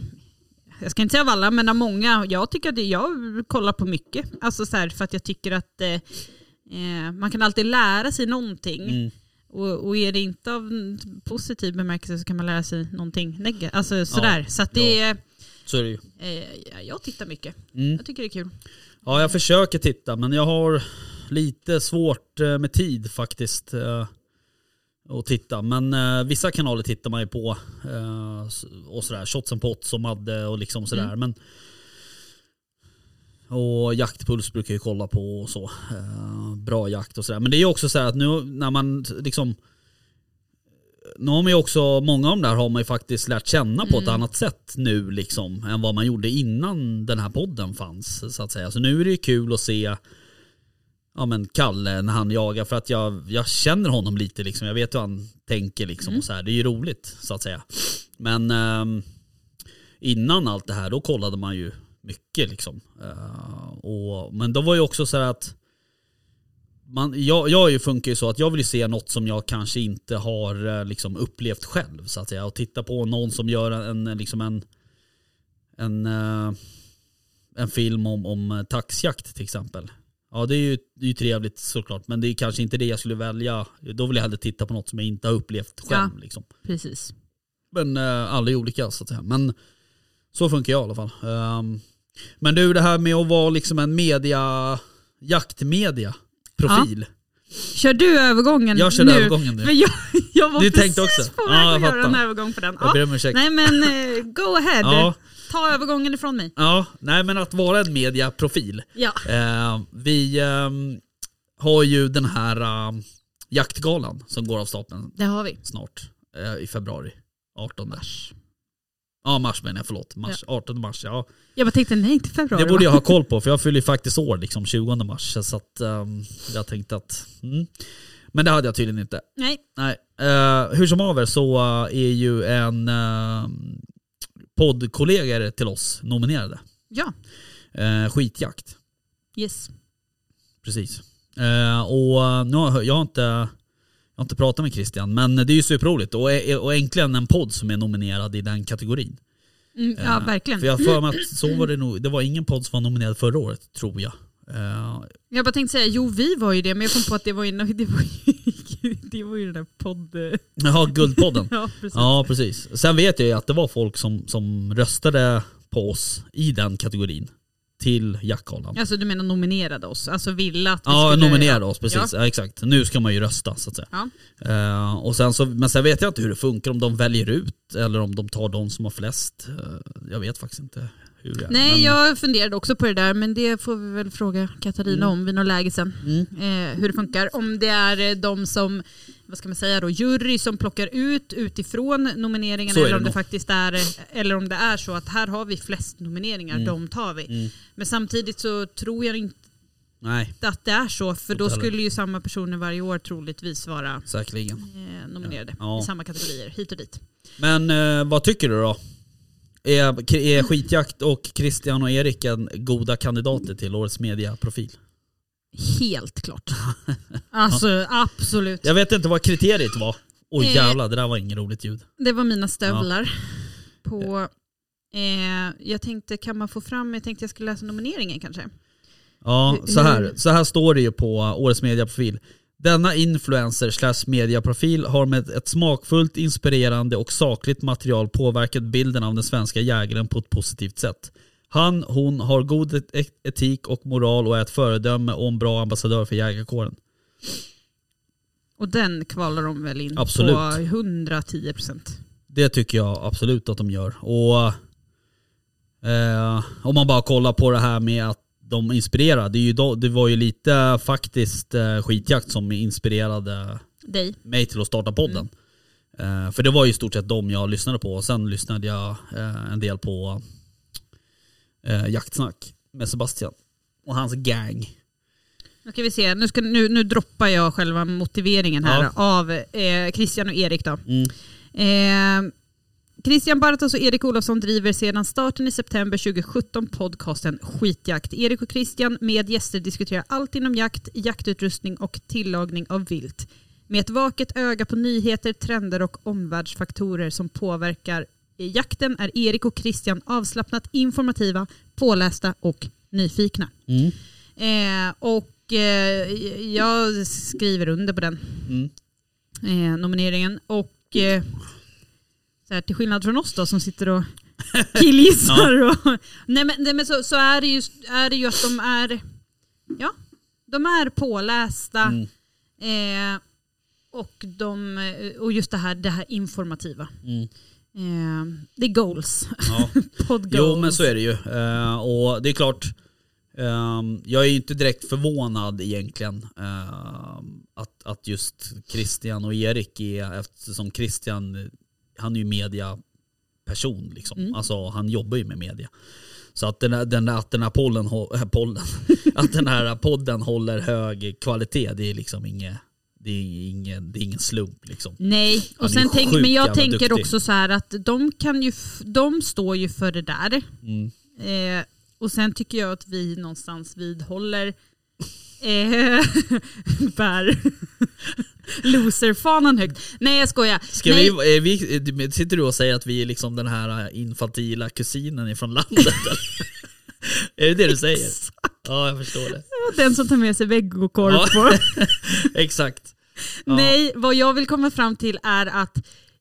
jag ska inte säga av alla, men av många. Jag tycker att det, jag kollar på mycket. Alltså så här, för att jag tycker att eh, eh, man kan alltid lära sig någonting. Mm. Och, och är det inte av positiv bemärkelse så kan man lära sig någonting negativt. Alltså sådär. så att det är, Så är det ju. eh, jag tittar mycket. Mm. Jag tycker det är kul. Ja, jag försöker titta men jag har lite svårt eh, med tid faktiskt eh, att titta. Men eh, vissa kanaler tittar man ju på eh, och sådär. Shots and Pots och Madde och liksom sådär. Mm. Men, och jaktpuls brukar jag kolla på och så. Eh, bra jakt och sådär. Men det är ju också så här att nu när man liksom nu har man ju också, många av de där har man ju faktiskt lärt känna på ett Mm. annat sätt nu liksom än vad man gjorde innan den här podden fanns så att säga. Så nu är det ju kul att se ja, men Kalle när han jagar för att jag, jag känner honom lite liksom. Jag vet hur han tänker liksom Mm. och så här. Det är ju roligt så att säga. Men ehm, innan allt det här då kollade man ju mycket liksom. Eh, och, men då var ju också så här att man, jag, jag är ju funkar ju så att jag vill ju se något som jag kanske inte har eh, liksom upplevt själv så att säga. Och titta på någon som gör en, en, liksom en, en, eh, en film om, om eh, taxjakt till exempel. Ja det är ju, det är ju trevligt såklart men det är kanske inte det jag skulle välja. Då vill jag hellre titta på något som jag inte har upplevt själv. Ja. Liksom. Precis. Men eh, alla är olika så att säga. Men så funkar jag i alla fall. Ehm, men du det här med att vara liksom en media, jaktmedia. profil. Kör du övergången Jag kör nu? övergången nu. För jag, jag var Du precis också? på Ja, väg jag att göra en övergång på den. Jag Ja. ber om ursäkt. Nej men eh, go ahead. Ja. Ta övergången ifrån mig. Ja, nej men att vara en mediaprofil. Ja. Eh, vi ehm, har ju den här ehm, jaktgalan som går av stapeln Det har vi. snart. eh, I februari. 18 mars. Ja, mars menar jag, förlåt. Mars, 18 mars, ja. Jag bara tänkte nej inte februari. Det borde jag ha koll på för jag fyller ju faktiskt år liksom 20 mars. Så att um, jag tänkte att... Mm. Men det hade jag tydligen inte. Nej. Nej. Eh, hur som haver så eh, är ju en uh, poddkollegor till oss nominerade. Ja. Uh, skitjakt. Yes. Precis. Och nu har, jag, har inte, jag har inte pratat med Christian, men det är ju superroligt. Och, och äntligen en podd som är nominerad i den kategorin. Mm, ja Eh, verkligen. För jag för mig att så var det nog, det var ingen podd som var nominerad förra året, tror jag. Eh, Jag bara tänkte säga, jo vi var ju det, men jag kom på att det var ju, det var ju, det var ju den där podd... Jaha, Guldpodden. Ja, precis. ja, precis. Sen vet jag ju att det var folk som, som röstade på oss i den kategorin. Till jaktgalan. Alltså du menar nominerade oss? Alltså ville att vi Ja, skulle... nominerade oss precis. Ja. Ja. exakt. Nu ska man ju rösta så att säga. Ja. Eh, och sen så, men sen vet jag inte hur det funkar, om de väljer ut eller om de tar de som har flest. Eh, jag vet faktiskt inte är. Nej, men, jag funderade också på det där, men det får vi väl fråga Katarina Mm. om vid något läge sen. Mm. Eh, hur det funkar. Om det är eh, de som, vad ska man säga då, jury som plockar ut utifrån nomineringarna eller om det nog. faktiskt är, eller om det är så att här har vi flest nomineringar, Mm. de tar vi. Mm. Men samtidigt så tror jag inte Nej, att det är så, för då skulle ju samma personer varje år troligtvis vara säkerligen. eh, nominerade Ja. i samma kategorier, hit och dit. Men eh, vad tycker du då? Är, är Skitjakt och Christian och Erik en goda kandidater till årets mediaprofil? Helt klart. Alltså absolut. Jag vet inte vad kriteriet var. Oj Eh. jävlar, det där var inget roligt ljud. Det var mina stövlar. På, eh, jag tänkte, kan man få fram, jag tänkte jag skulle läsa nomineringen kanske. Ja, så här, så här står det ju på årets mediaprofil. Denna influencer slash mediaprofil har med ett smakfullt, inspirerande och sakligt material påverkat bilden av den svenska jägaren på ett positivt sätt. Han, hon har god et- etik och moral och är ett föredöme och en bra ambassadör för jägarkåren. Och den kvalar de väl in Absolut. på 110%. Det tycker jag absolut att de gör. Och eh, om man bara kollar på det här med att de inspirerar. Det, är ju då, det var ju lite faktiskt eh, skitjakt som inspirerade Dig. mig till att starta podden. Eh, för det var ju i stort sett de jag lyssnade på. Och sen lyssnade jag eh, en del på eh, Jaktsnack med Sebastian och hans gang. Nu ska vi se, nu, ska, nu, nu droppar jag själva motiveringen här Ja. av eh, Christian och Erik då. Mm. Eh, Christian Bartos och Erik Olofsson driver sedan starten i september 2017 podcasten Skitjakt. Erik och Christian med gäster diskuterar allt inom jakt, jaktutrustning och tillagning av vilt. Med ett vaket öga på nyheter, trender och omvärldsfaktorer som påverkar jakten är Erik och Christian avslappnat informativa, pålästa och nyfikna. Mm. Eh, och eh, jag skriver under på den Mm. eh, nomineringen. Och eh, så här, till skillnad från oss då som sitter och killgissar. och, nej men, nej men så, så är, det ju, är det ju att de är, ja, de är pålästa. Mm. Eh, och, de, och just det här, det här informativa. Mm. Eh, det är goals. Ja. Pod goals. Jo men så är det ju. Eh, och det är klart, ehm, jag är ju inte direkt förvånad egentligen ehm, att, att just Christian och Erik är, eftersom Christian, han är ju mediaperson liksom. Mm. Alltså han jobbar ju med media. Så att den här, den, att den här pollen, pollen att den här podden håller hög kvalitet, det är liksom inget, det är ingen, det är ingen slump liksom. Nej, och sen tänk, men jag tänker duktig. också så här att de, kan ju, de står ju för det där. Mm. Eh, och sen tycker jag att vi någonstans vidhåller eh, bär loserfanan högt. Nej jag skojar. Ska Nej, vi, är vi, sitter du och säger att vi är liksom den här infantila kusinen ifrån landet? Är det det du säger? Ja, jag förstår det. Den som tar med sig vegokorv Ja. på. Exakt. Ja. Nej, vad jag vill komma fram till är att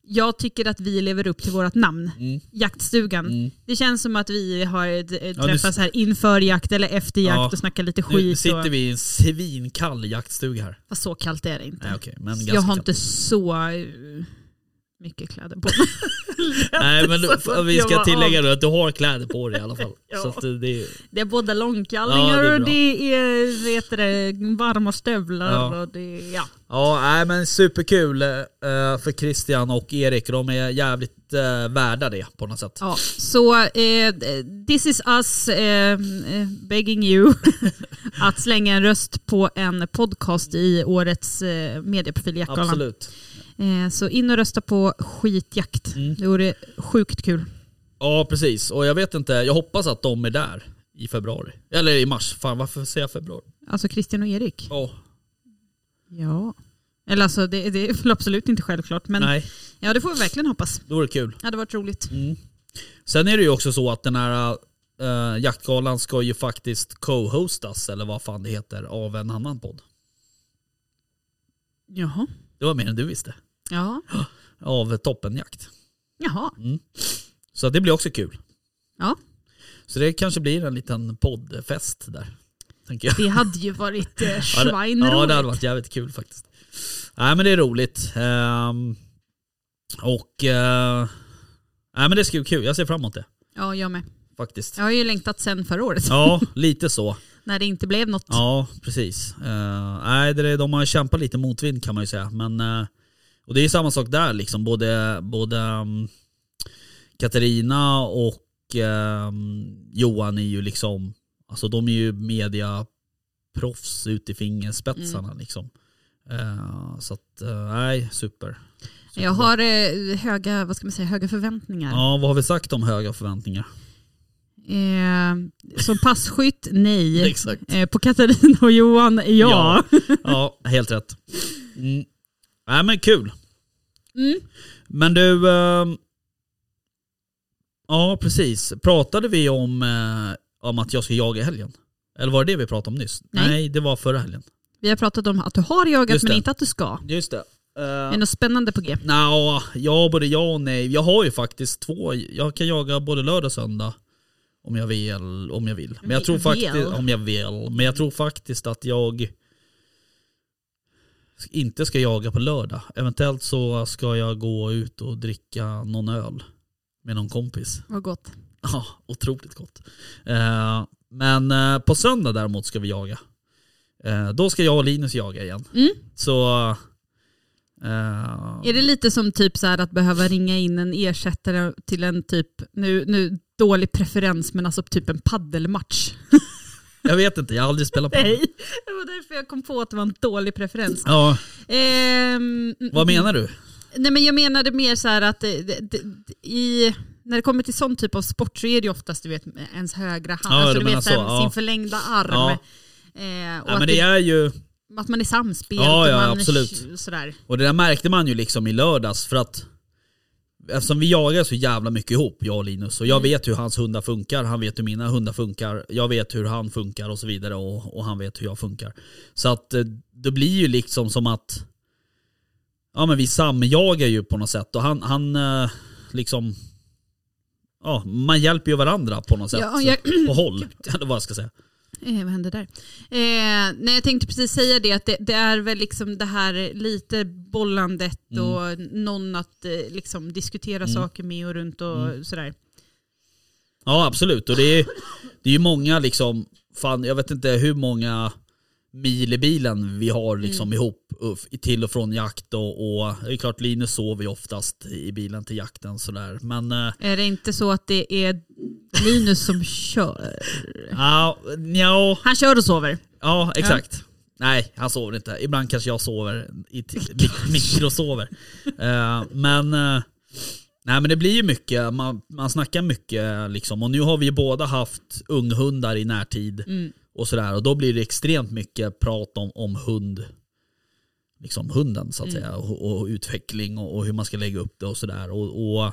jag tycker att vi lever upp till vårt namn, Mm. jaktstugan. Mm. Det känns som att vi har nu- träffats här inför jakt eller efter jakt Ja. och snackar lite Nu skit. sitter och, vi i en svinkall jaktstuga här. Fast så kallt är det inte. Nej, men jag har kallt. inte så mycket kläder på mig. Nej men att vi ska tillägga då att du har kläder på dig i alla fall. Ja. Så att det, är, Det är både Ja, långkallingar är och det är vet du, det, varma stövlar. Ja. Och det, ja. Ja, nej, men superkul eh, för Christian och Erik. De är jävligt eh, värda det på något sätt. Ja, så eh, this is us eh, eh, begging you att slänga en röst på en podcast i årets eh, medieprofil. Absolut. Eh, så in och rösta på skitjakt. Mm. Det vore sjukt kul. Ja, precis. Och jag vet inte, jag hoppas att de är där i februari. Eller i mars. Fan, varför säger jag februari? Alltså Christian och Erik. Ja, Ja. Eller alltså det, det är väl absolut inte självklart men nej, ja det får vi verkligen hoppas. det kul. Det hade varit roligt. Mm. Sen är det ju också så att den här uh, jaktgalan ska ju faktiskt co-hostas, eller vad fan det heter, av en annan podd. Jaha. Det var mer än du visste. Ja. Av Toppenjakt. Jaha. Så det blir också kul. Ja. Så det kanske blir en liten poddfest där. Tänker jag. Det hade ju varit eh, schweinroligt. ja, det hade varit jävligt kul faktiskt. Nej men det är roligt. Ehm, och uh, nej, men det ska bli kul. Jag ser fram emot det Ja, jag med. faktiskt. Jag har ju längtat sen förra året. Ja, lite så. När det inte blev något. Ja, precis. Uh, nej, det, är- de har kämpat lite motvind kan man ju säga. Men, eh, och det är ju samma sak där liksom. Både, både um, Katarina och ehm, Johan är ju liksom, alltså de är ju mediaproffs ut i fingerspetsarna liksom. Eh, så att, nej, super. super. Jag har höga, vad ska man säga, höga förväntningar. Ja, vad har vi sagt om höga förväntningar? Eh, som passkytt, nej. Exakt. Eh, på Katarina och Johan, ja. Ja, helt rätt. Mm. Nej men kul. Mm. Men du, ehm, ja precis. Pratade vi om, eh, om att jag ska jaga i helgen? Eller var det det vi pratade om nyss? Nej. det var förra helgen. Vi har pratat om att du har jagat men inte att du ska. Just det. Är det något spännande på G? Nja, ja både ja och nej. Jag har ju faktiskt två, jag kan jaga både lördag och söndag. Om jag vill. Om jag vill. Men jag tror faktiskt, om jag vill. Men jag tror faktiskt att jag inte ska jaga på lördag. Eventuellt så ska jag gå ut och dricka någon öl med någon kompis. Vad gott. Ja, otroligt gott. Eh, men eh, på söndag däremot ska vi jaga. Eh, då ska jag och Linus jaga igen. Mm. Så... eh, Är det lite som typ så här att behöva ringa in en ersättare till en typ, nu, nu dålig preferens men alltså typ en paddelmatch? jag vet inte, jag har aldrig spelat på Nej, det var därför jag kom på att det var en dålig preferens. Ja, Ehm, vad menar du? Nej men jag menade mer så här att det, det, det, i, när det kommer till sån typ av sport så är det ju oftast du vet, ens högra hand, Ja, alltså, du vet, så ja. sin förlängda arm. Ja. Eh, och Ja, att, men det är ju, att man är samspelt Ja, och ja, man absolut. sådär. och det där märkte man ju liksom i lördags för att Eftersom vi jagar så jävla mycket ihop, jag och Linus, och jag Mm. vet hur hans hundar funkar, han vet hur mina hundar funkar, jag vet hur han funkar och så vidare och, och han vet hur jag funkar. Så att eh, det blir ju liksom som att Ja men vi samjagar ju på något sätt och han, han eh, liksom Ja, man hjälper ju varandra på något sätt. Ja, jag- på håll, eller vad jag ska säga. Eh, vad hände där? Eh, nej, jag tänkte precis säga det, att det, det är väl liksom det här lite bollandet Mm. och någon att eh, liksom diskutera saker med och runt och Mm. sådär. Ja absolut, och det är, det är ju många liksom, fan jag vet inte hur många mil i bilen vi har liksom ihop uff, till och från jakt och, och det är klart Linus sover ju oftast i bilen till jakten sådär. Men äh, Är det inte så att det är Linus som kör? ja, nja, Han kör och sover. ja exakt. Nej, han sover inte. Ibland kanske jag sover, i mik- mikrosover. Eh, men, eh, nej, men det blir ju mycket, man, man snackar mycket liksom. Och nu har vi ju båda haft unghundar i närtid. Mm. och sådär. Och då blir det extremt mycket prat om, om hund, liksom hunden så att Mm. säga. Och, och utveckling och, och hur man ska lägga upp det och sådär. Och, och,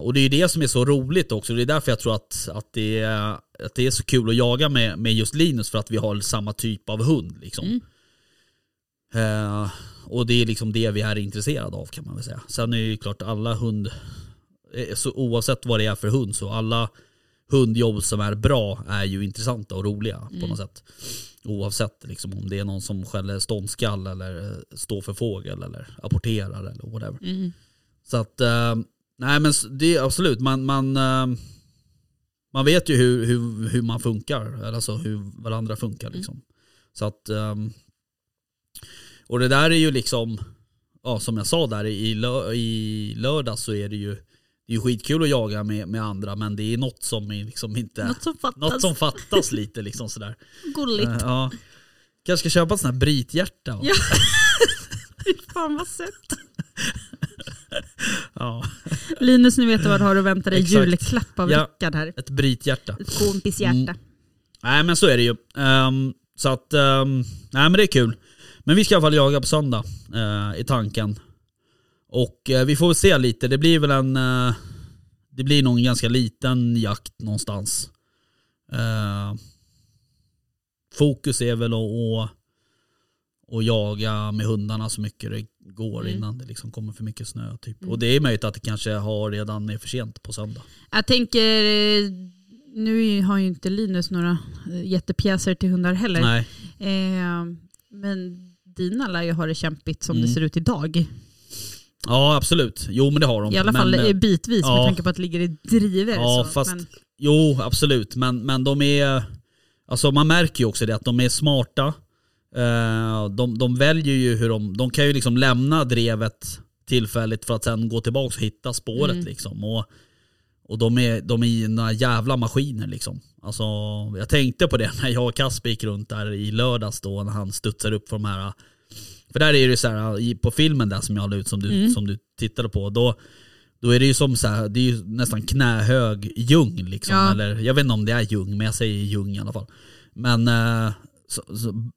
och det är det som är så roligt också. Det är därför jag tror att, att, det, är, att det är så kul att jaga med, med just Linus för att vi har samma typ av hund. Liksom. Mm. Eh, och det är liksom det vi är intresserade av kan man väl säga. Sen är det ju klart alla hund, eh, så oavsett vad det är för hund så alla hundjobb som är bra är ju intressanta och roliga på något sätt. Oavsett liksom, om det är någon som skäller ståndskall eller eh, står för fågel eller apporterar eller whatever. Mm. Så att, eh, nej men det är absolut, man, man, eh, man vet ju hur, hur, hur man funkar, alltså hur varandra funkar liksom. Så att, ehm, och det där är ju liksom, ja som jag sa där i, lö, i lördag så är det ju det är ju skitkul att jaga med, med andra men det är något som är liksom inte, Något som fattas. något som fattas lite liksom sådär. Gulligt. Eh, Ja. Kanske ska köpa ett sånt här brithjärta. Ja. Fy Fan vad sött. Ja. Linus, nu vet du vad du har att vänta dig. Exakt. Julklapp av Ja. Rickard här. Ett brithjärta. Ett kompisehjärta. Mm. Nej men så är det ju. Ehm, så att, ehm, nej men det är kul. Men vi ska i alla fall jaga på söndag eh, i tanken. Och eh, vi får väl se lite, det blir väl en, eh, det blir nog en ganska liten jakt någonstans. Eh, fokus är väl att, att, att jaga med hundarna så mycket det går Mm. innan det liksom kommer för mycket snö. Typ. Och det är möjligt att det kanske har redan är för sent på söndag. Jag tänker, eh, nu har ju inte Linus några eh, jättepjäser till hundar heller. Nej. Eh, men dina lär ju ha det kämpigt som Mm. det ser ut idag. Ja absolut, jo men det har de. I alla men, fall eh, bitvis med ja. tanke på att det ligger i driver. Ja så. fast, Men, jo absolut men, men de är, alltså man märker ju också det att de är smarta. Eh, de, de väljer ju hur de, de kan ju liksom lämna drevet tillfälligt för att sen gå tillbaka och hitta spåret Mm. liksom. Och, och de är, de är några jävla maskiner liksom. Alltså, jag tänkte på det när jag och Kasper gick runt där i lördags då när han studsar upp för de här för där är det så här, på filmen där som jag la ut som du, Mm. som du tittade på, då, då är det ju som så här, det är ju nästan knähög ljung liksom. Ja. Eller, jag vet inte om det är ljung, men jag säger ljung i alla fall. Men eh, så, så,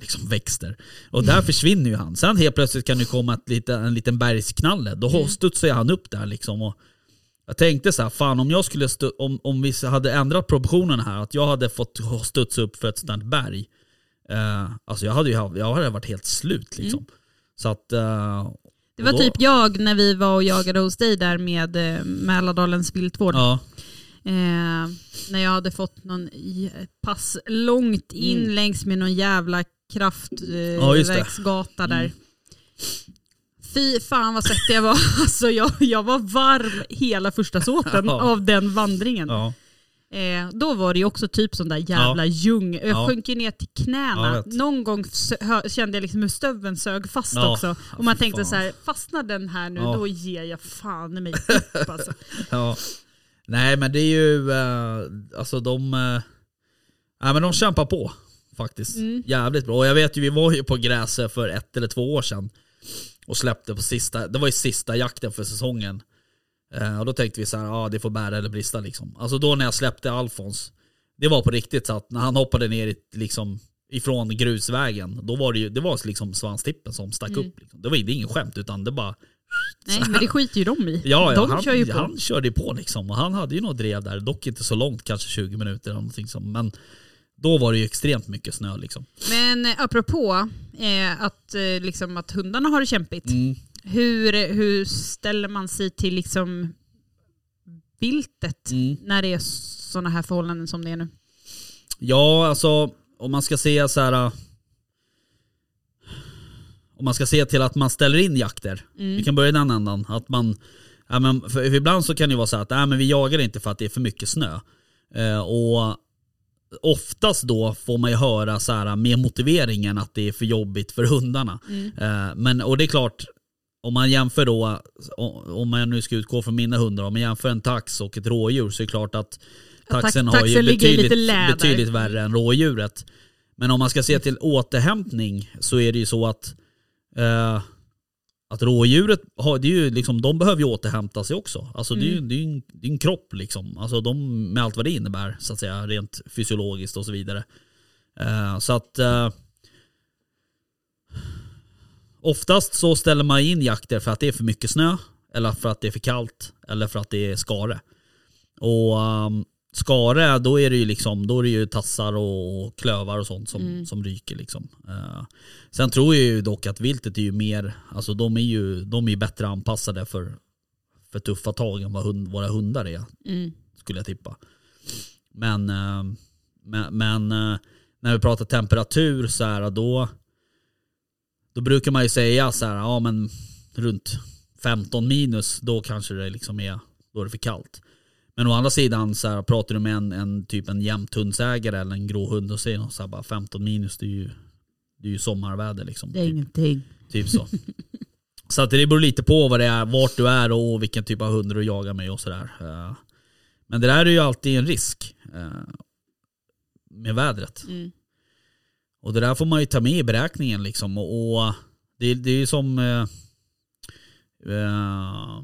liksom växter. Och där försvinner ju han. Sen helt plötsligt kan det komma ett lite, en liten bergsknalle. Då Mm. studsar han upp där liksom. Och jag tänkte så här, fan om jag skulle om, om vi hade ändrat proportionerna här, att jag hade fått studsa upp för ett sånt berg. Eh, alltså jag hade ju jag hade varit helt slut liksom. Så att... eh, det var då- typ jag när vi var och jagade hos dig där med eh, Mälardalens viltvård. Ja, Eh, när jag hade fått någon pass långt in Mm. längs med någon jävla kraftvägsgata eh, Ja, där. Mm. Fy fan vad svettig jag var. Alltså jag, jag var varm hela första såten Ja. av den vandringen. ja. Eh, då var det ju också typ sån där jävla ljung. Jag Ja. sjönk ju ner till Ja, knäna. vet. Någon gång kände jag liksom hur stöveln sög fast Ja. också. Ja, Och man tänkte fan. så här, fastnar den här nu Ja. då ger jag fan i mig upp alltså. Nej men det är ju, eh, alltså de, eh, nej, men de kämpar på faktiskt. Mm. Jävligt bra. Och jag vet ju, vi var ju på gräset för ett eller två år sedan och släppte på sista, det var ju sista jakten för säsongen. Eh, och då tänkte vi så här, ja ah, det får bära eller brista liksom. Alltså då när jag släppte Alfons, det var på riktigt så att när han hoppade ner liksom ifrån grusvägen, då var det ju, det var liksom svanstippen som stack Mm. upp. Liksom. Det var det ingen skämt utan det bara Nej men det skiter ju de i. Ja, ja de han, kör ju på. han körde på liksom. Och han hade ju något drev där, dock inte så långt, kanske 20 minuter eller någonting som. Men då var det ju extremt mycket snö liksom. Men eh, apropå eh, att, eh, liksom, att hundarna har det kämpigt. Mm. Hur, hur ställer man sig till liksom viltet Mm. när det är sådana här förhållanden som det är nu? Ja, alltså om man ska se så här. Om man ska se till att man ställer in jakter. Mm. Vi kan börja i den ändan. Att man, ja, men för, ibland så kan det vara så att nej, men vi jagar inte för att det är för mycket snö. Eh, och oftast då får man ju höra så här med motiveringen att det är för jobbigt för hundarna. Mm. Eh, men, och det är klart, om man jämför då, om man nu ska utgå från mina hundar, om man jämför en tax och ett rådjur så är det klart att Ja, taxen tax- har ju betydligt, betydligt värre än rådjuret. Men om man ska se till återhämtning så är det ju så att eh, att rådjuret, har, det är ju liksom, de behöver ju återhämta sig också. Alltså det är ju det är en, det är en kropp liksom. Alltså de, med allt vad det innebär så att säga, rent fysiologiskt och så vidare. Eh, så att eh, oftast så ställer man in jakter för att det är för mycket snö, eller för att det är för kallt, eller för att det är skare. Och um, Skare, då är det ju liksom, då är det ju tassar och, klövar och sånt som, Mm. som ryker liksom. Eh, sen tror jag ju dock att viltet är ju mer, alltså de är ju, de är bättre anpassade för, för tuffa tag än vad hund, våra hundar är, Mm. skulle jag tippa. Men, eh, men, men eh, när vi pratar temperatur så här, då, då brukar man ju säga så här, ja men runt 15 minus, då kanske det liksom är, då är det för kallt. Men å andra sidan så här, pratar du med en, en typ en jämthundsägare eller en grå hund och säger så här, bara 15 minus, det är ju, det är ju sommarväder liksom. Det är typ. ingenting. Typ så. så att det beror lite på vad det är, vart du är och vilken typ av hund du jagar med och sådär. Eh, Men det där är ju alltid en risk eh, med vädret. Mm. Och det där får man ju ta med i beräkningen liksom. Och, och det, det är ju som eh, eh,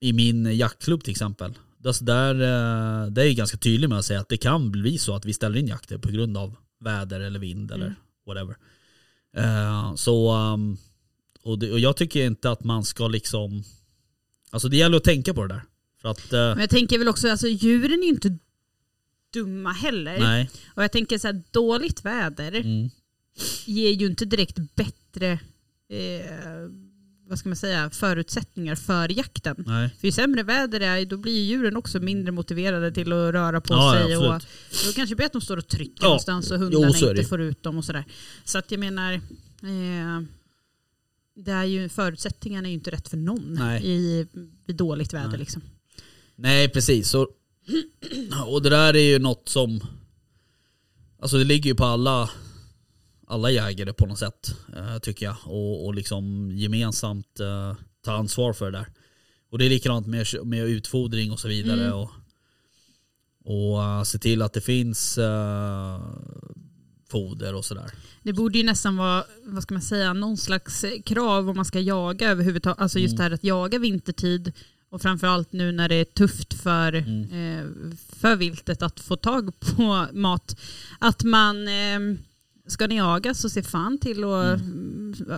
i min jaktklubb till exempel. Alltså där, eh, det är ju ganska tydlig med att säga att det kan bli så att vi ställer in jakter på grund av väder eller vind eller Mm. whatever. Eh, så, um, och, det, och jag tycker inte att man ska liksom, alltså det gäller att tänka på det där. För att, eh, Men jag tänker väl också, alltså djuren är ju inte dumma heller. nej. Och jag tänker så här, dåligt väder Mm, ger ju inte direkt bättre eh, vad ska man säga, förutsättningar för jakten. nej. För ju sämre väder det är, då blir ju djuren också mindre motiverade till att röra på Ja, sig. och absolut. då kanske det blir att de står och trycker Ja. någonstans och Jo, hundarna det inte får ut dem och sådär. Så att jag menar, eh, det är ju, förutsättningarna är ju inte rätt för någon Nej. i, i dåligt väder. Nej. Liksom. Nej precis. Och, och det där är ju något som, alltså det ligger ju på alla, alla jägare på något sätt eh, tycker jag. Och, och liksom gemensamt eh, ta ansvar för det där. Och det är likadant med, med utfodring och så vidare. Mm. Och, och eh, se till att det finns foder och sådär. Det borde ju nästan vara, vad ska man säga, någon slags krav om man ska jaga överhuvudtaget. Alltså just Mm. det här att jaga vintertid och framförallt nu när det är tufft för, Mm. eh, för viltet att få tag på mat. Att man, eh, ska ni jaga så se fan till och,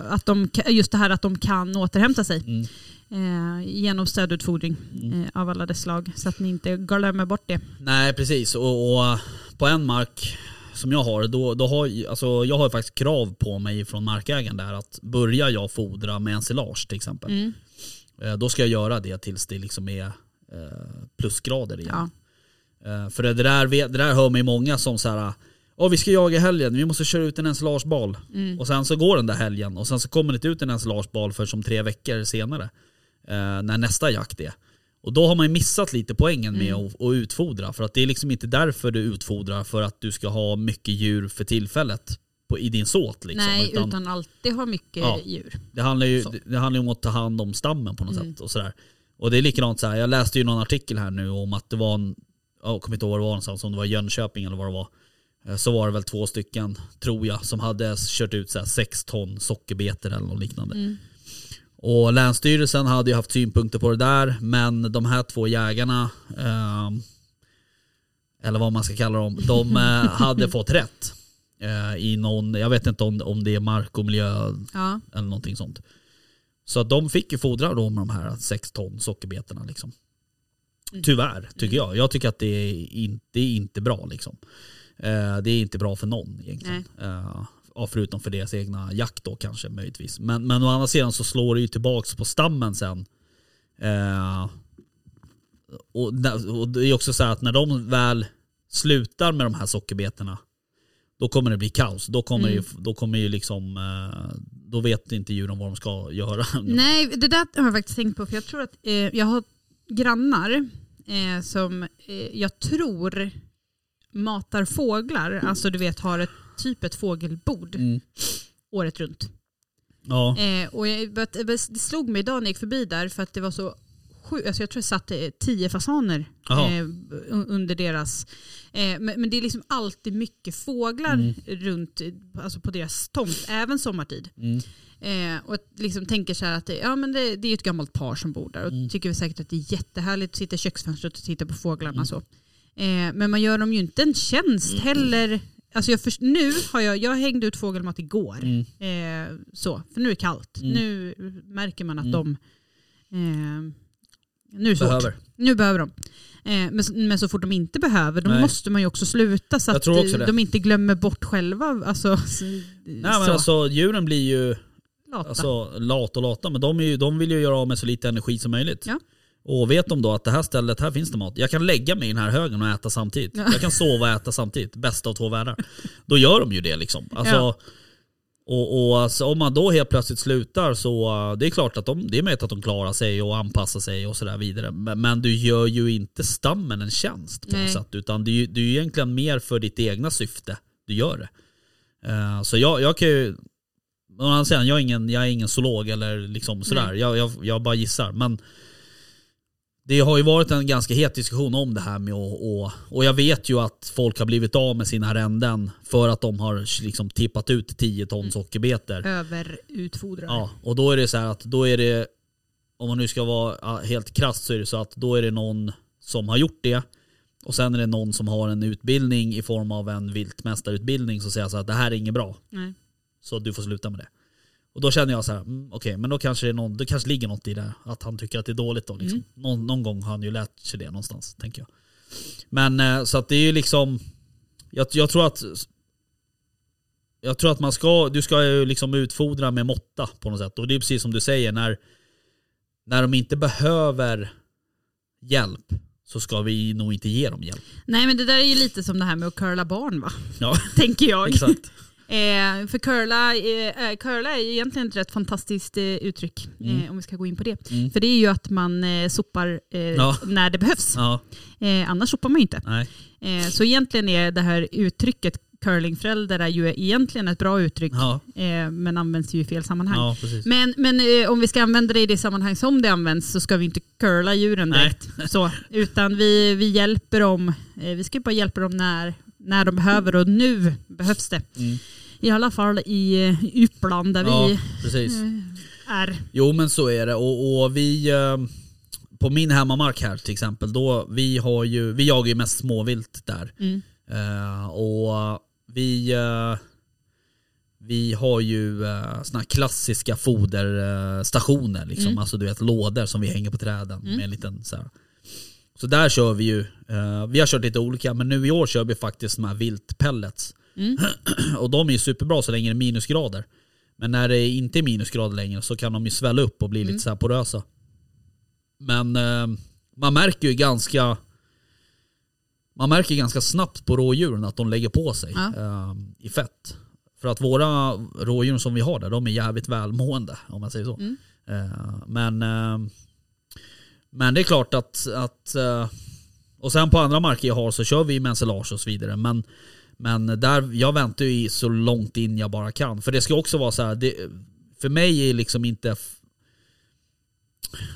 att de, just det här att de kan återhämta sig. Mm. Eh, genom stödutfodring Mm. eh, av alla dess slag. Så att ni inte glömmer bort det. Nej precis och, och på en mark som jag har, då, då har ju- alltså, jag har ju faktiskt krav på mig från markägaren där att börjar jag fodra med ensilage till exempel, Mm. eh, då ska jag göra det tills det liksom är eh, plusgrader igen. Ja. Eh, för det där, det där hör mig många som så här. Åh vi ska jaga helgen, vi måste köra ut en ensilagebal. Mm. Och sen så går den där helgen och sen så kommer det inte ut en ensilagebal för som tre veckor senare. Eh, när nästa jakt är. Och då har man ju missat lite poängen med Mm. att, att utfodra. För att det är liksom inte därför du utfodrar för att du ska ha mycket djur för tillfället på, i din såt. Liksom. Nej, Utan utan, alltid ha mycket Ja. djur. det, handlar ju, det, det handlar ju om att ta hand om stammen på något Mm. sätt. Och, sådär. och det är likadant så här. jag läste ju någon artikel här nu om att det var en, jag kommer inte ihåg var det var någonstans, om det var Jönköping eller vad det var. Eh, Så var det väl två stycken, tror jag, som hade kört ut så sex ton sockerbetor eller något liknande. Mm. Och Länsstyrelsen hade ju haft synpunkter på det där, men de här två jägarna, ehm, eller vad man ska kalla dem, de eh, hade fått rätt. Eh, I någon, jag vet inte om, om det är mark och miljö Ja. eller någonting sånt. Så att de fick ju fodra då med de här 6 ton sockerbetorna liksom. Mm. Tyvärr, tycker jag. Jag tycker att det är inte, det är inte bra liksom. Eh, det är inte bra för någon egentligen. Eh, ja, förutom för deras egna jakt då kanske möjligtvis. Men, men å andra sidan så slår det ju tillbaks på stammen sen. Eh, och, och det är också så här att när de väl slutar med de här sockerbetorna då kommer det bli kaos. Då kommer, Mm. ju, då kommer ju liksom, eh, då vet inte djuren vad de ska göra. Nej, det där har jag faktiskt tänkt på. För jag tror att eh, jag har grannar som jag tror matar fåglar. Alltså du vet har ett typ ett fågelbord Mm. året runt. Ja. Eh, och jag, det slog mig idag när jag gick förbi där för att det var så sjukt. Alltså jag tror jag satt tio fasaner eh, un- under deras. Eh, men, men det är liksom alltid mycket fåglar Mm. runt alltså på deras tomt, även sommartid. Mm. Eh, och liksom tänker så här att det, ja, men det, det är ett gammalt par som bor där och Mm. tycker väl säkert att det är jättehärligt att sitta i köksfönstret och titta på fåglarna. Mm. Så. Eh, men man gör dem ju inte en tjänst heller. Alltså jag först, nu har jag, jag hängde ut fågelmat igår. Mm. Eh, så, för nu är det kallt. Mm. Nu märker man att Mm. de... Eh, nu är det svårt. behöver. Nu behöver de. Eh, men, men så fort de inte behöver, då Nej. måste man ju också sluta så att det. de inte glömmer bort själva. Alltså, Nej men så. alltså djuren blir ju Lata. alltså, lat och lata, men de, är ju, de vill ju göra av med så lite energi som möjligt. Ja. Och vet de då att det här stället, här finns det mat. Jag kan lägga mig i den här högen och äta samtidigt. Ja. Jag kan sova och äta samtidigt. Bästa av två världar. Då gör de ju det liksom. Alltså, Ja. Och, och alltså, om man då helt plötsligt slutar så uh, det är klart att de, det är möjligt att de klarar sig och anpassar sig och sådär vidare. Men, men du gör ju inte stammen en tjänst på Nej. något sätt. Utan det är ju det är ju egentligen mer för ditt egna syfte du gör det. Uh, så jag, jag kan ju, jag är ingen, jag är ingen zoolog eller liksom sådär. Jag, jag, jag bara gissar. Men det har ju varit en ganska het diskussion om det här med att, och, och jag vet ju att folk har blivit av med sina arrenden för att de har liksom tippat ut 10 ton sockerbetor. Överutfodrar. Ja, och då är det så här att då är det, om man nu ska vara helt krasst så är det så att då är det någon som har gjort det och sen är det någon som har en utbildning i form av en viltmästarutbildning som säger så att det här är inget bra. Nej. Så du får sluta med det. Och då känner jag så här, mm, okej men då kanske det, är någon, det kanske ligger något i det. Att han tycker att det är dåligt då. Liksom. Någon, någon gång har han ju lärt sig det någonstans, tänker jag. Men eh, så att det är ju liksom, jag, jag tror att jag tror att man ska, du ska ju liksom utfodra med måtta på något sätt. Och det är precis som du säger, när, när de inte behöver hjälp så ska vi nog inte ge dem hjälp. Nej men det där är ju lite som det här med att curla barn va? Ja, Tänker jag. exakt. Eh, för curla, eh, eh, curla är ju egentligen ett rätt fantastiskt eh, uttryck, Mm. eh, om vi ska gå in på det. Mm. För det är ju att man eh, sopar eh, Ja. när det behövs. Ja, annars sopar man ju inte. så egentligen är det här uttrycket curlingförälder är ju egentligen ett bra uttryck, Ja, eh, men används ju i fel sammanhang. ja. Men, men eh, om vi ska använda det i det sammanhang som det används så ska vi inte curla djuren Nej. direkt. Så, utan vi, vi hjälper dem, eh, vi ska bara hjälpa dem när, när de behöver och nu behövs det. Mm. I alla fall i eh, Uppland där Ja, vi precis. eh, är. Jo men så är det och, och vi eh, på min hemmamark här till exempel, då, vi, har ju, vi jagar ju mest småvilt där. Mm. Eh, och vi, vi har ju uh, såna här klassiska foderstationer, liksom. Mm. alltså du vet lådor som vi hänger på träden Mm. med en liten så här. Så där kör vi ju, vi har kört lite olika men nu i år kör vi faktiskt de här viltpellets. Mm. Och de är superbra så länge det är minusgrader. Men när det inte är minusgrader längre så kan de ju svälla upp och bli Mm. lite så här porösa. Men eh, man märker ju ganska man märker ganska snabbt på rådjuren att de lägger på sig Ja. eh, i fett. För att våra rådjur som vi har där, de är jävligt välmående om man säger så. Mm. Eh, men, eh, men det är klart att, att eh, och sen på andra marker jag har så kör vi ensilage och så vidare. Men, men där, jag väntar ju så långt in jag bara kan. För det ska också vara så här, det, för mig är liksom inte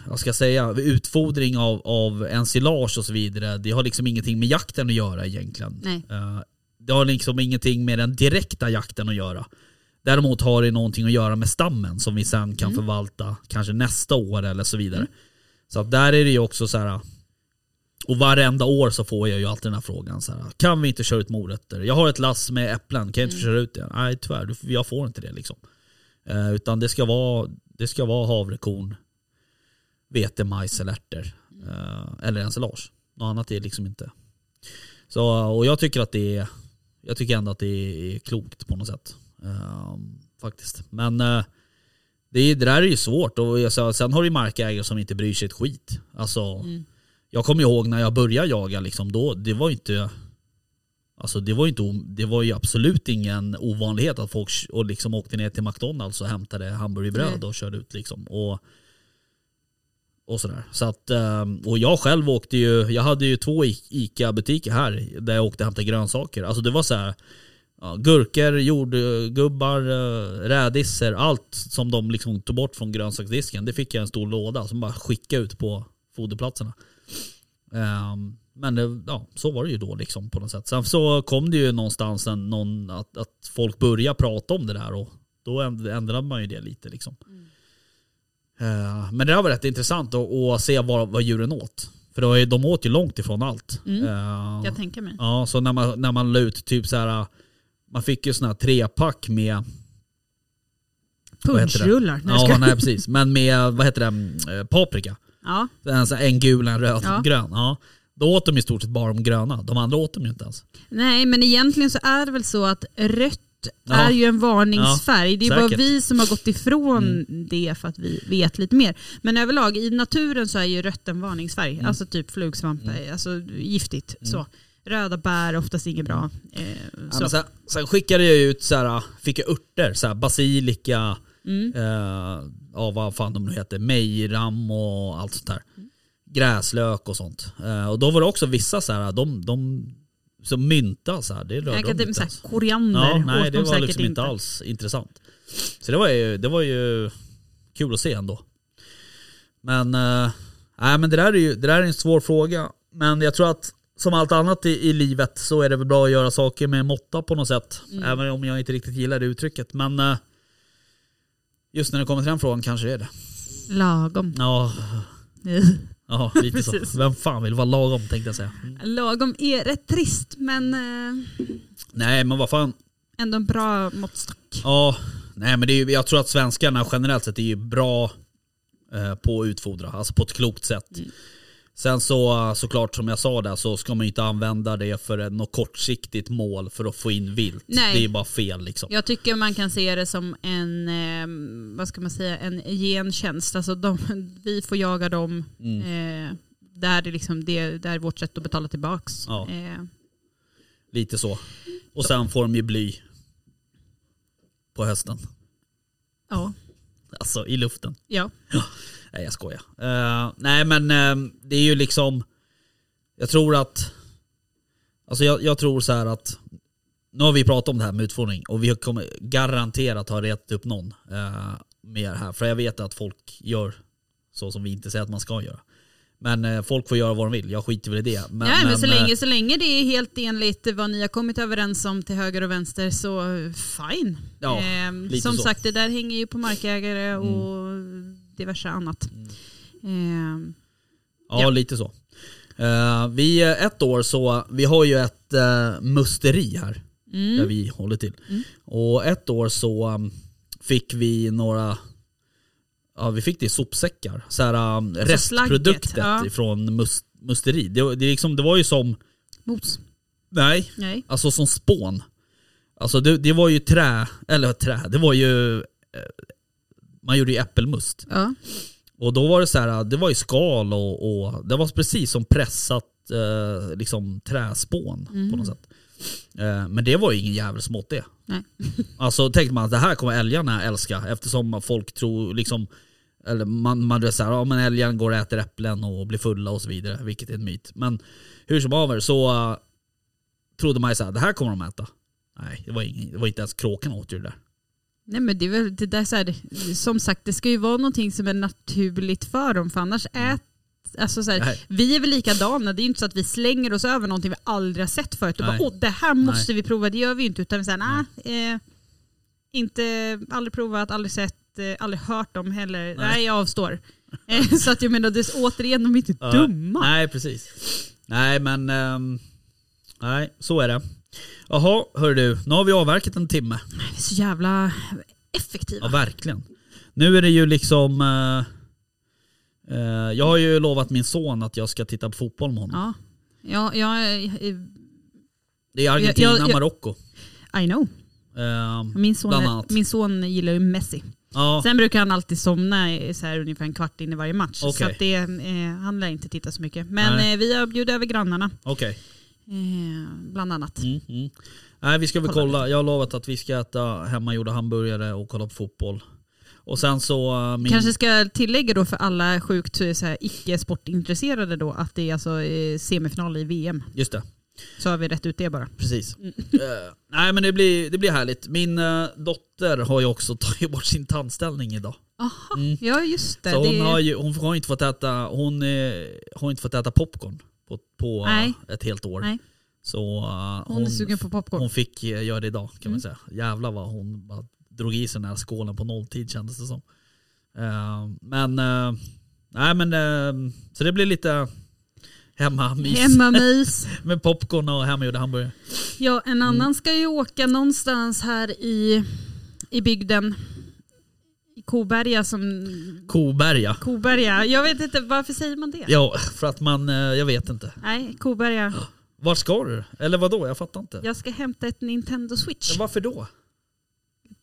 vad ska jag säga, utfodring av, av ensilage och så vidare, det har liksom ingenting med jakten att göra egentligen. Nej. Eh, det har liksom ingenting med den direkta jakten att göra. Däremot har det någonting att göra med stammen som vi sen kan förvalta kanske nästa år eller så vidare. Så att där är det ju också så här. Och varenda år så får jag ju alltid den här frågan så här. Kan vi inte köra ut morötter? Jag har ett lass med äpplen, kan jag inte få köra ut det? Nej tyvärr, jag får inte det liksom. Eh, utan det ska vara, det ska vara havrekorn, vete, majs eller ärtor. Eh, eller ensilage. Något annat är liksom inte. Så, och jag tycker att det är, jag tycker ändå att det är klokt på något sätt. Eh, faktiskt. Men eh, det, är, det där är ju svårt. Och jag sen har du markägare som inte bryr sig ett skit. Alltså, Mm. Jag kommer ihåg när jag började jaga, liksom, då, det var inte Alltså det var inte, det var ju absolut ingen ovanlighet att folk och liksom åkte ner till McDonalds och hämtade hamburgerbröd och körde ut liksom. Och, och sådär. Så att, ehm, och jag själv åkte ju, jag hade ju två ICA-butiker här där jag åkte och hämtade grönsaker. Alltså det var så här. Ja, gurkor, jordgubbar, eh, rädisor, allt som de liksom tog bort från grönsaksdisken. Det fick jag en stor låda som bara skickade ut på foderplatserna. Ehm, men det, ja, så var det ju då liksom på något sätt. Sen så kom det ju någonstans en, någon, att, att folk började prata om det där och då änd- ändrade man ju det lite liksom. Eh, men det var rätt intressant att, att se vad, vad djuren åt. För det var ju, de åt ju långt ifrån allt. Mm. Eh, Jag tänker mig. Ja, så när man, när man la ut typ så här. Man fick ju såna här trepack med jag Ja, nej precis. Men med, vad heter det, eh, paprika. Ja, En, så här, en gul, en röd, Ja. en grön. Ja. Då åt de i stort sett bara de gröna. De andra åt de ju inte ens. nej men egentligen så är det väl så att rött Ja. är ju en varningsfärg. det är bara säkert. vi som har gått ifrån Mm. det för att vi vet lite mer. Men överlag i naturen så är ju rött en varningsfärg. Mm. Alltså typ flugsvamp, alltså giftigt. Så. Röda bär är oftast inget bra. Eh, Ja, sen, sen skickade jag ut så här, fick jag örter, så här, basilika, Mm. eh, ja, vad fan de nu heter, mejram och allt sånt där. Gräslök och sånt. Eh, och då var det också vissa så här, de, de som mynta så här, det rörde Jag de kan inte typ såhär, ens. koriander Ja, nej det de var liksom inte alls intressant. Så det var ju, det var ju kul att se ändå. Men, nej, men det, där är ju, det där är en svår fråga. Men jag tror att som allt annat i, i livet så är det väl bra att göra saker med måtta på något sätt. Mm. Även om jag inte riktigt gillar det uttrycket. Men eh, just när det kommer till den frågan kanske det är det. Lagom. Ja, ja lite så. Vem fan vill vara lagom tänkte jag säga. Lagom är rätt trist men eh, Nej men vad fan. ändå en bra måttstock. Ja, nej men det är jag tror att svenskarna generellt sett är ju bra eh, på att utfodra, alltså på ett klokt sätt. Mm. Sen så såklart som jag sa där så ska man inte använda det för ett- något kortsiktigt mål för att få in vilt. Nej. Det är bara fel liksom. Jag tycker man kan se det som en, eh, vad ska man säga, en gentjänst. Alltså de, vi får jaga dem Mm. eh, där det, liksom, det, det är vårt sätt att betala tillbaks. Ja. Eh, Lite så. Och sen får de ju bly på hösten. ja. Alltså i luften. ja. Nej jag skojar. Eh, nej men eh, det är ju liksom, jag tror att, alltså jag, jag tror så här att, nu har vi pratat om det här med utfodring och vi kommer garanterat ha retat upp någon uh, mer här. För jag vet att folk gör så som vi inte säger att man ska göra. Men folk får göra vad de vill, jag skiter väl i det. Men, Nej, men, så, eh, länge, så länge det är helt enligt vad ni har kommit överens om till höger och vänster så fine. Ja, eh, som så. Mm. sagt, det där hänger ju på markägare och diverse annat. Eh, Ja, Ja. lite så. Eh, vi, eh, ett år så, vi har ju ett uh, musteri här. mm. där vi håller till. Och ett år så um, fick vi några, ja vi fick det i sopsäckar. Så här, um, restproduktet slagget, ja. från must, musteri. Det, det, liksom, det var ju som, Mos. nej, Nej. alltså som spån. Alltså det, det var ju trä, eller trä, det var ju, eh, man gjorde ju äppelmust. Ja. Och då var det så här, det var ju skal och, och det var precis som pressat eh, liksom träspån på något sätt. Eh, men det var ju ingen jävel som åt det. Nej. Alltså tänkte man att det här kommer älgarna älska eftersom folk tror liksom eller man, man är så här, ja men älgen går och äter äpplen och blir fulla och så vidare, vilket är en myt. Men hur som haver så uh, trodde man ju så här, det här kommer de äta. Nej, det var, ingen, det var inte ens kråkorna åt ju det där. Nej men det är väl det där så här, som sagt det ska ju vara någonting som är naturligt för dem för annars ät Alltså så här, Nej. vi är väl likadana, det är ju inte så att vi slänger oss över någonting vi aldrig har sett förut och Nej. bara åh det här måste vi prova, det gör vi ju inte utan vi säger nej, eh, inte, aldrig provat, aldrig sett, eh, aldrig hört om heller, nej, jag avstår. Så att jag menar, det är, återigen, de är inte Ja, dumma. Nej, precis. Nej, men ehm, nej, så är det. Jaha, hör du. Nu har vi avverkat en timme. Vi är så jävla effektiva. Ja, verkligen. Nu är det ju liksom... eh, eh, jag har ju lovat min son att jag ska titta på fotboll med honom. Ja, ja, jag, Det är Argentina, Marocko. I know. Ehm, Min son, är, min son gillar ju Messi. ja, Sen brukar han alltid somna så här ungefär en kvart in i varje match. Så Okej. att det, eh, han lär inte titta så mycket. Men eh, vi har bjudit över grannarna. okej. Eh, bland annat. Mm, mm. Nej, vi ska väl Kolla kolla. Jag har lovat att vi ska äta hemmagjorda hamburgare och kolla på fotboll. Och sen så... eh, min... Kanske ska tillägga då för alla sjukt eh, icke-sportintresserade då att det är alltså semifinal i VM. Just det. Så har vi rätt ut det bara. Precis. Eh, nej men det blir, det blir härligt. Min eh, dotter har ju också tagit bort sin tandställning idag. Aha, Mm. ja just det. Så hon det har ju hon har inte fått äta, hon, har inte fått äta popcorn på, på eh, Nej. ett helt år. Nej. Så eh, hon är sugen på popcorn. hon fick eh, göra det idag kan man Mm. säga. Jävlar vad hon bara drog i sig den här skålen på nolltid kändes det som. Eh, men, eh, nej men, eh, så det blir lite hemmamys. Hemmamys. Med popcorn och hemmagjorda hamburgare. Ja, en annan ska ju åka någonstans här i, i bygden. Koberga som... Koberga. Koberga, jag vet inte, varför säger man det? Ja, för att man, eh, jag vet inte. Nej, Koberga. Vart ska du? Eller vad då? Jag fattar inte. Jag ska hämta ett Nintendo Switch Men varför då?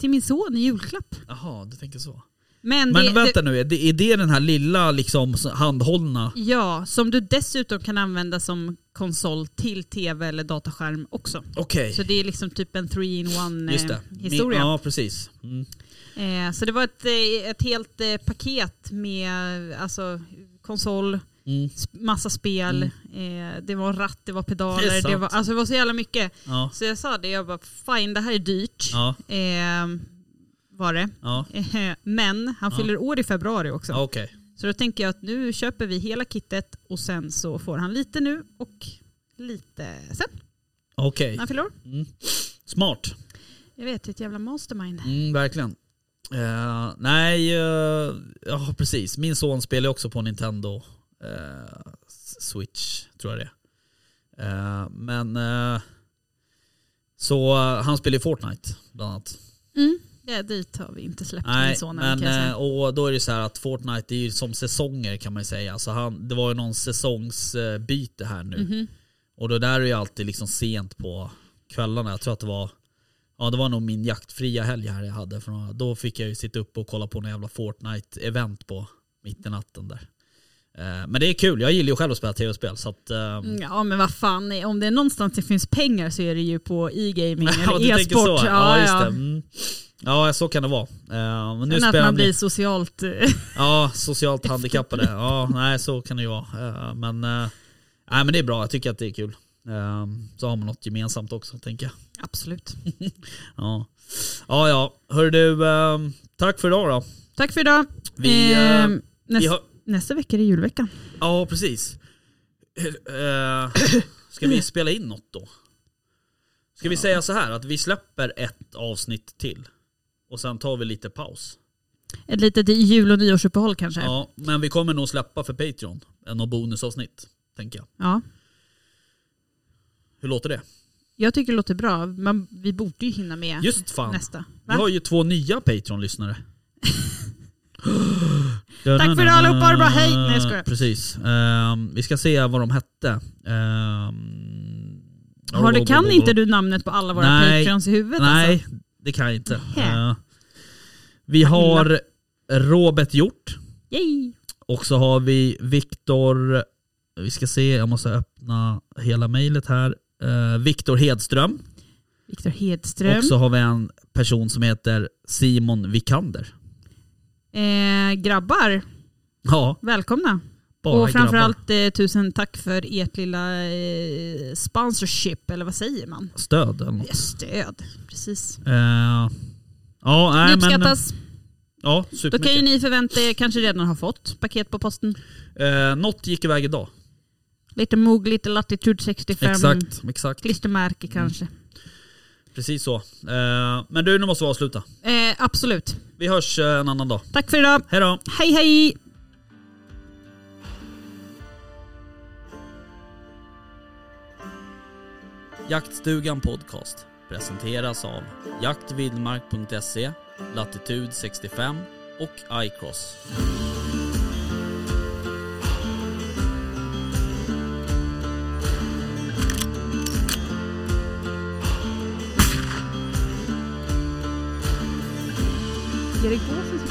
till min son i julklapp. Jaha, du tänker så. Men, Men det, vänta det, nu, är det, är det den här lilla liksom handhållna? Ja, som du dessutom kan använda som konsol till tv eller dataskärm också. Okej. Så det är liksom typ en 3-in-1 Just eh, historia. Min, ja, precis. Mm. Eh, så det var ett, eh, ett helt eh, paket med alltså, konsol, Mm. massa spel, eh, det var ratt, det var pedaler, Det det, var, alltså, det var så jävla mycket. Ja, Så jag sa det, jag bara fine det här är dyrt. ja, Eh, var det. ja. Eh, men han fyller år i februari också. okej. Så då tänker jag att nu köper vi hela kittet och sen så får han lite nu och lite sen Okej. när han fyller år. Mm. Smart. Jag vet, ett jävla mastermind. Mm, verkligen. Eh, nej, eh, ja precis. Min son spelar också på Nintendo eh, Switch, tror jag det är. Men så han spelar ju Fortnite bland annat. Mm. Ja, dit har vi inte släppt min Nej, son än, men och då är det så här att Fortnite är ju som säsonger kan man ju säga. Alltså han, det var ju någon säsongsbyte här nu. Mhm. Och då där är ju alltid liksom sent på kvällarna. Jag tror att det var Ja det var nog min jaktfria helg här jag hade. För då fick jag ju sitta upp och kolla på en jävla Fortnite-event på mitt i natten där. Eh, Men det är kul, jag gillar ju själv att spela tv-spel så att... Mm, Ja men vad fan, om det är någonstans det finns pengar så är det ju på e-gaming Ja, eller e-sport. så. Ja, just ja. det. Mm. Ja, så kan det vara. Eh, Men nu Sen att man blir socialt... eh, Ja, socialt handikappade. Ja, nej så kan det ju vara. Men, nej, men det är bra, jag tycker att det är kul. Så har man något gemensamt också, tänker jag. Absolut. Ja, ja, ja. Hör du, eh, tack för idag då. Tack för idag. Vi, Eh, näst, Vi har, Nästa vecka är det julvecka. ja, precis. Eh, Ska vi spela in något då? Ska vi säga så här att vi släpper ett avsnitt till och sen tar vi lite paus. Ett litet jul och nyårsuppehåll kanske. Ja. Ja, men vi kommer nog släppa för Patreon och bonusavsnitt, tänker jag. Hur låter det? Jag tycker det låter bra. Man, vi borde ju hinna med Just fan, nästa. vi Va? har ju två nya Patreon-lyssnare. Tack för idag allihopa, det bra, hej! Nej, jag skojar. Precis. Ehm, vi ska se vad de hette. Um, Har det, kan inte du namnet på alla våra Nej. patreons i huvudet Nej, alltså? det kan jag inte. Eh, vi har Robert Hjort Yay! och så har vi Viktor, vi ska se, jag måste öppna hela mejlet här. Uh, Viktor Hedström. Viktor Hedström. Och så har vi en person som heter Simon Vikander. Eh, grabbar, Ja, välkomna. bara och framförallt eh, tusen tack för ert lilla eh, sponsorship, eller vad säger man? Stöd eller något. Ja, Stöd, precis. Eh, ja, nej, det men... uppskattas. Ja, Då kan ju ni förvänta er, kanske redan har fått paket på posten. Eh, något gick iväg idag. Lite Moog, lite Latitude 65, Exakt, exakt. klistermärke kanske. Precis så. Eh, men du, nu måste vi avsluta. Eh, absolut. Vi hörs eh, en annan dag. Tack för idag. Hej då! Hej hej! Jaktstugan Podcast presenteras av jaktvildmark.se, Latitude 65 och iCross. Är det gåsen som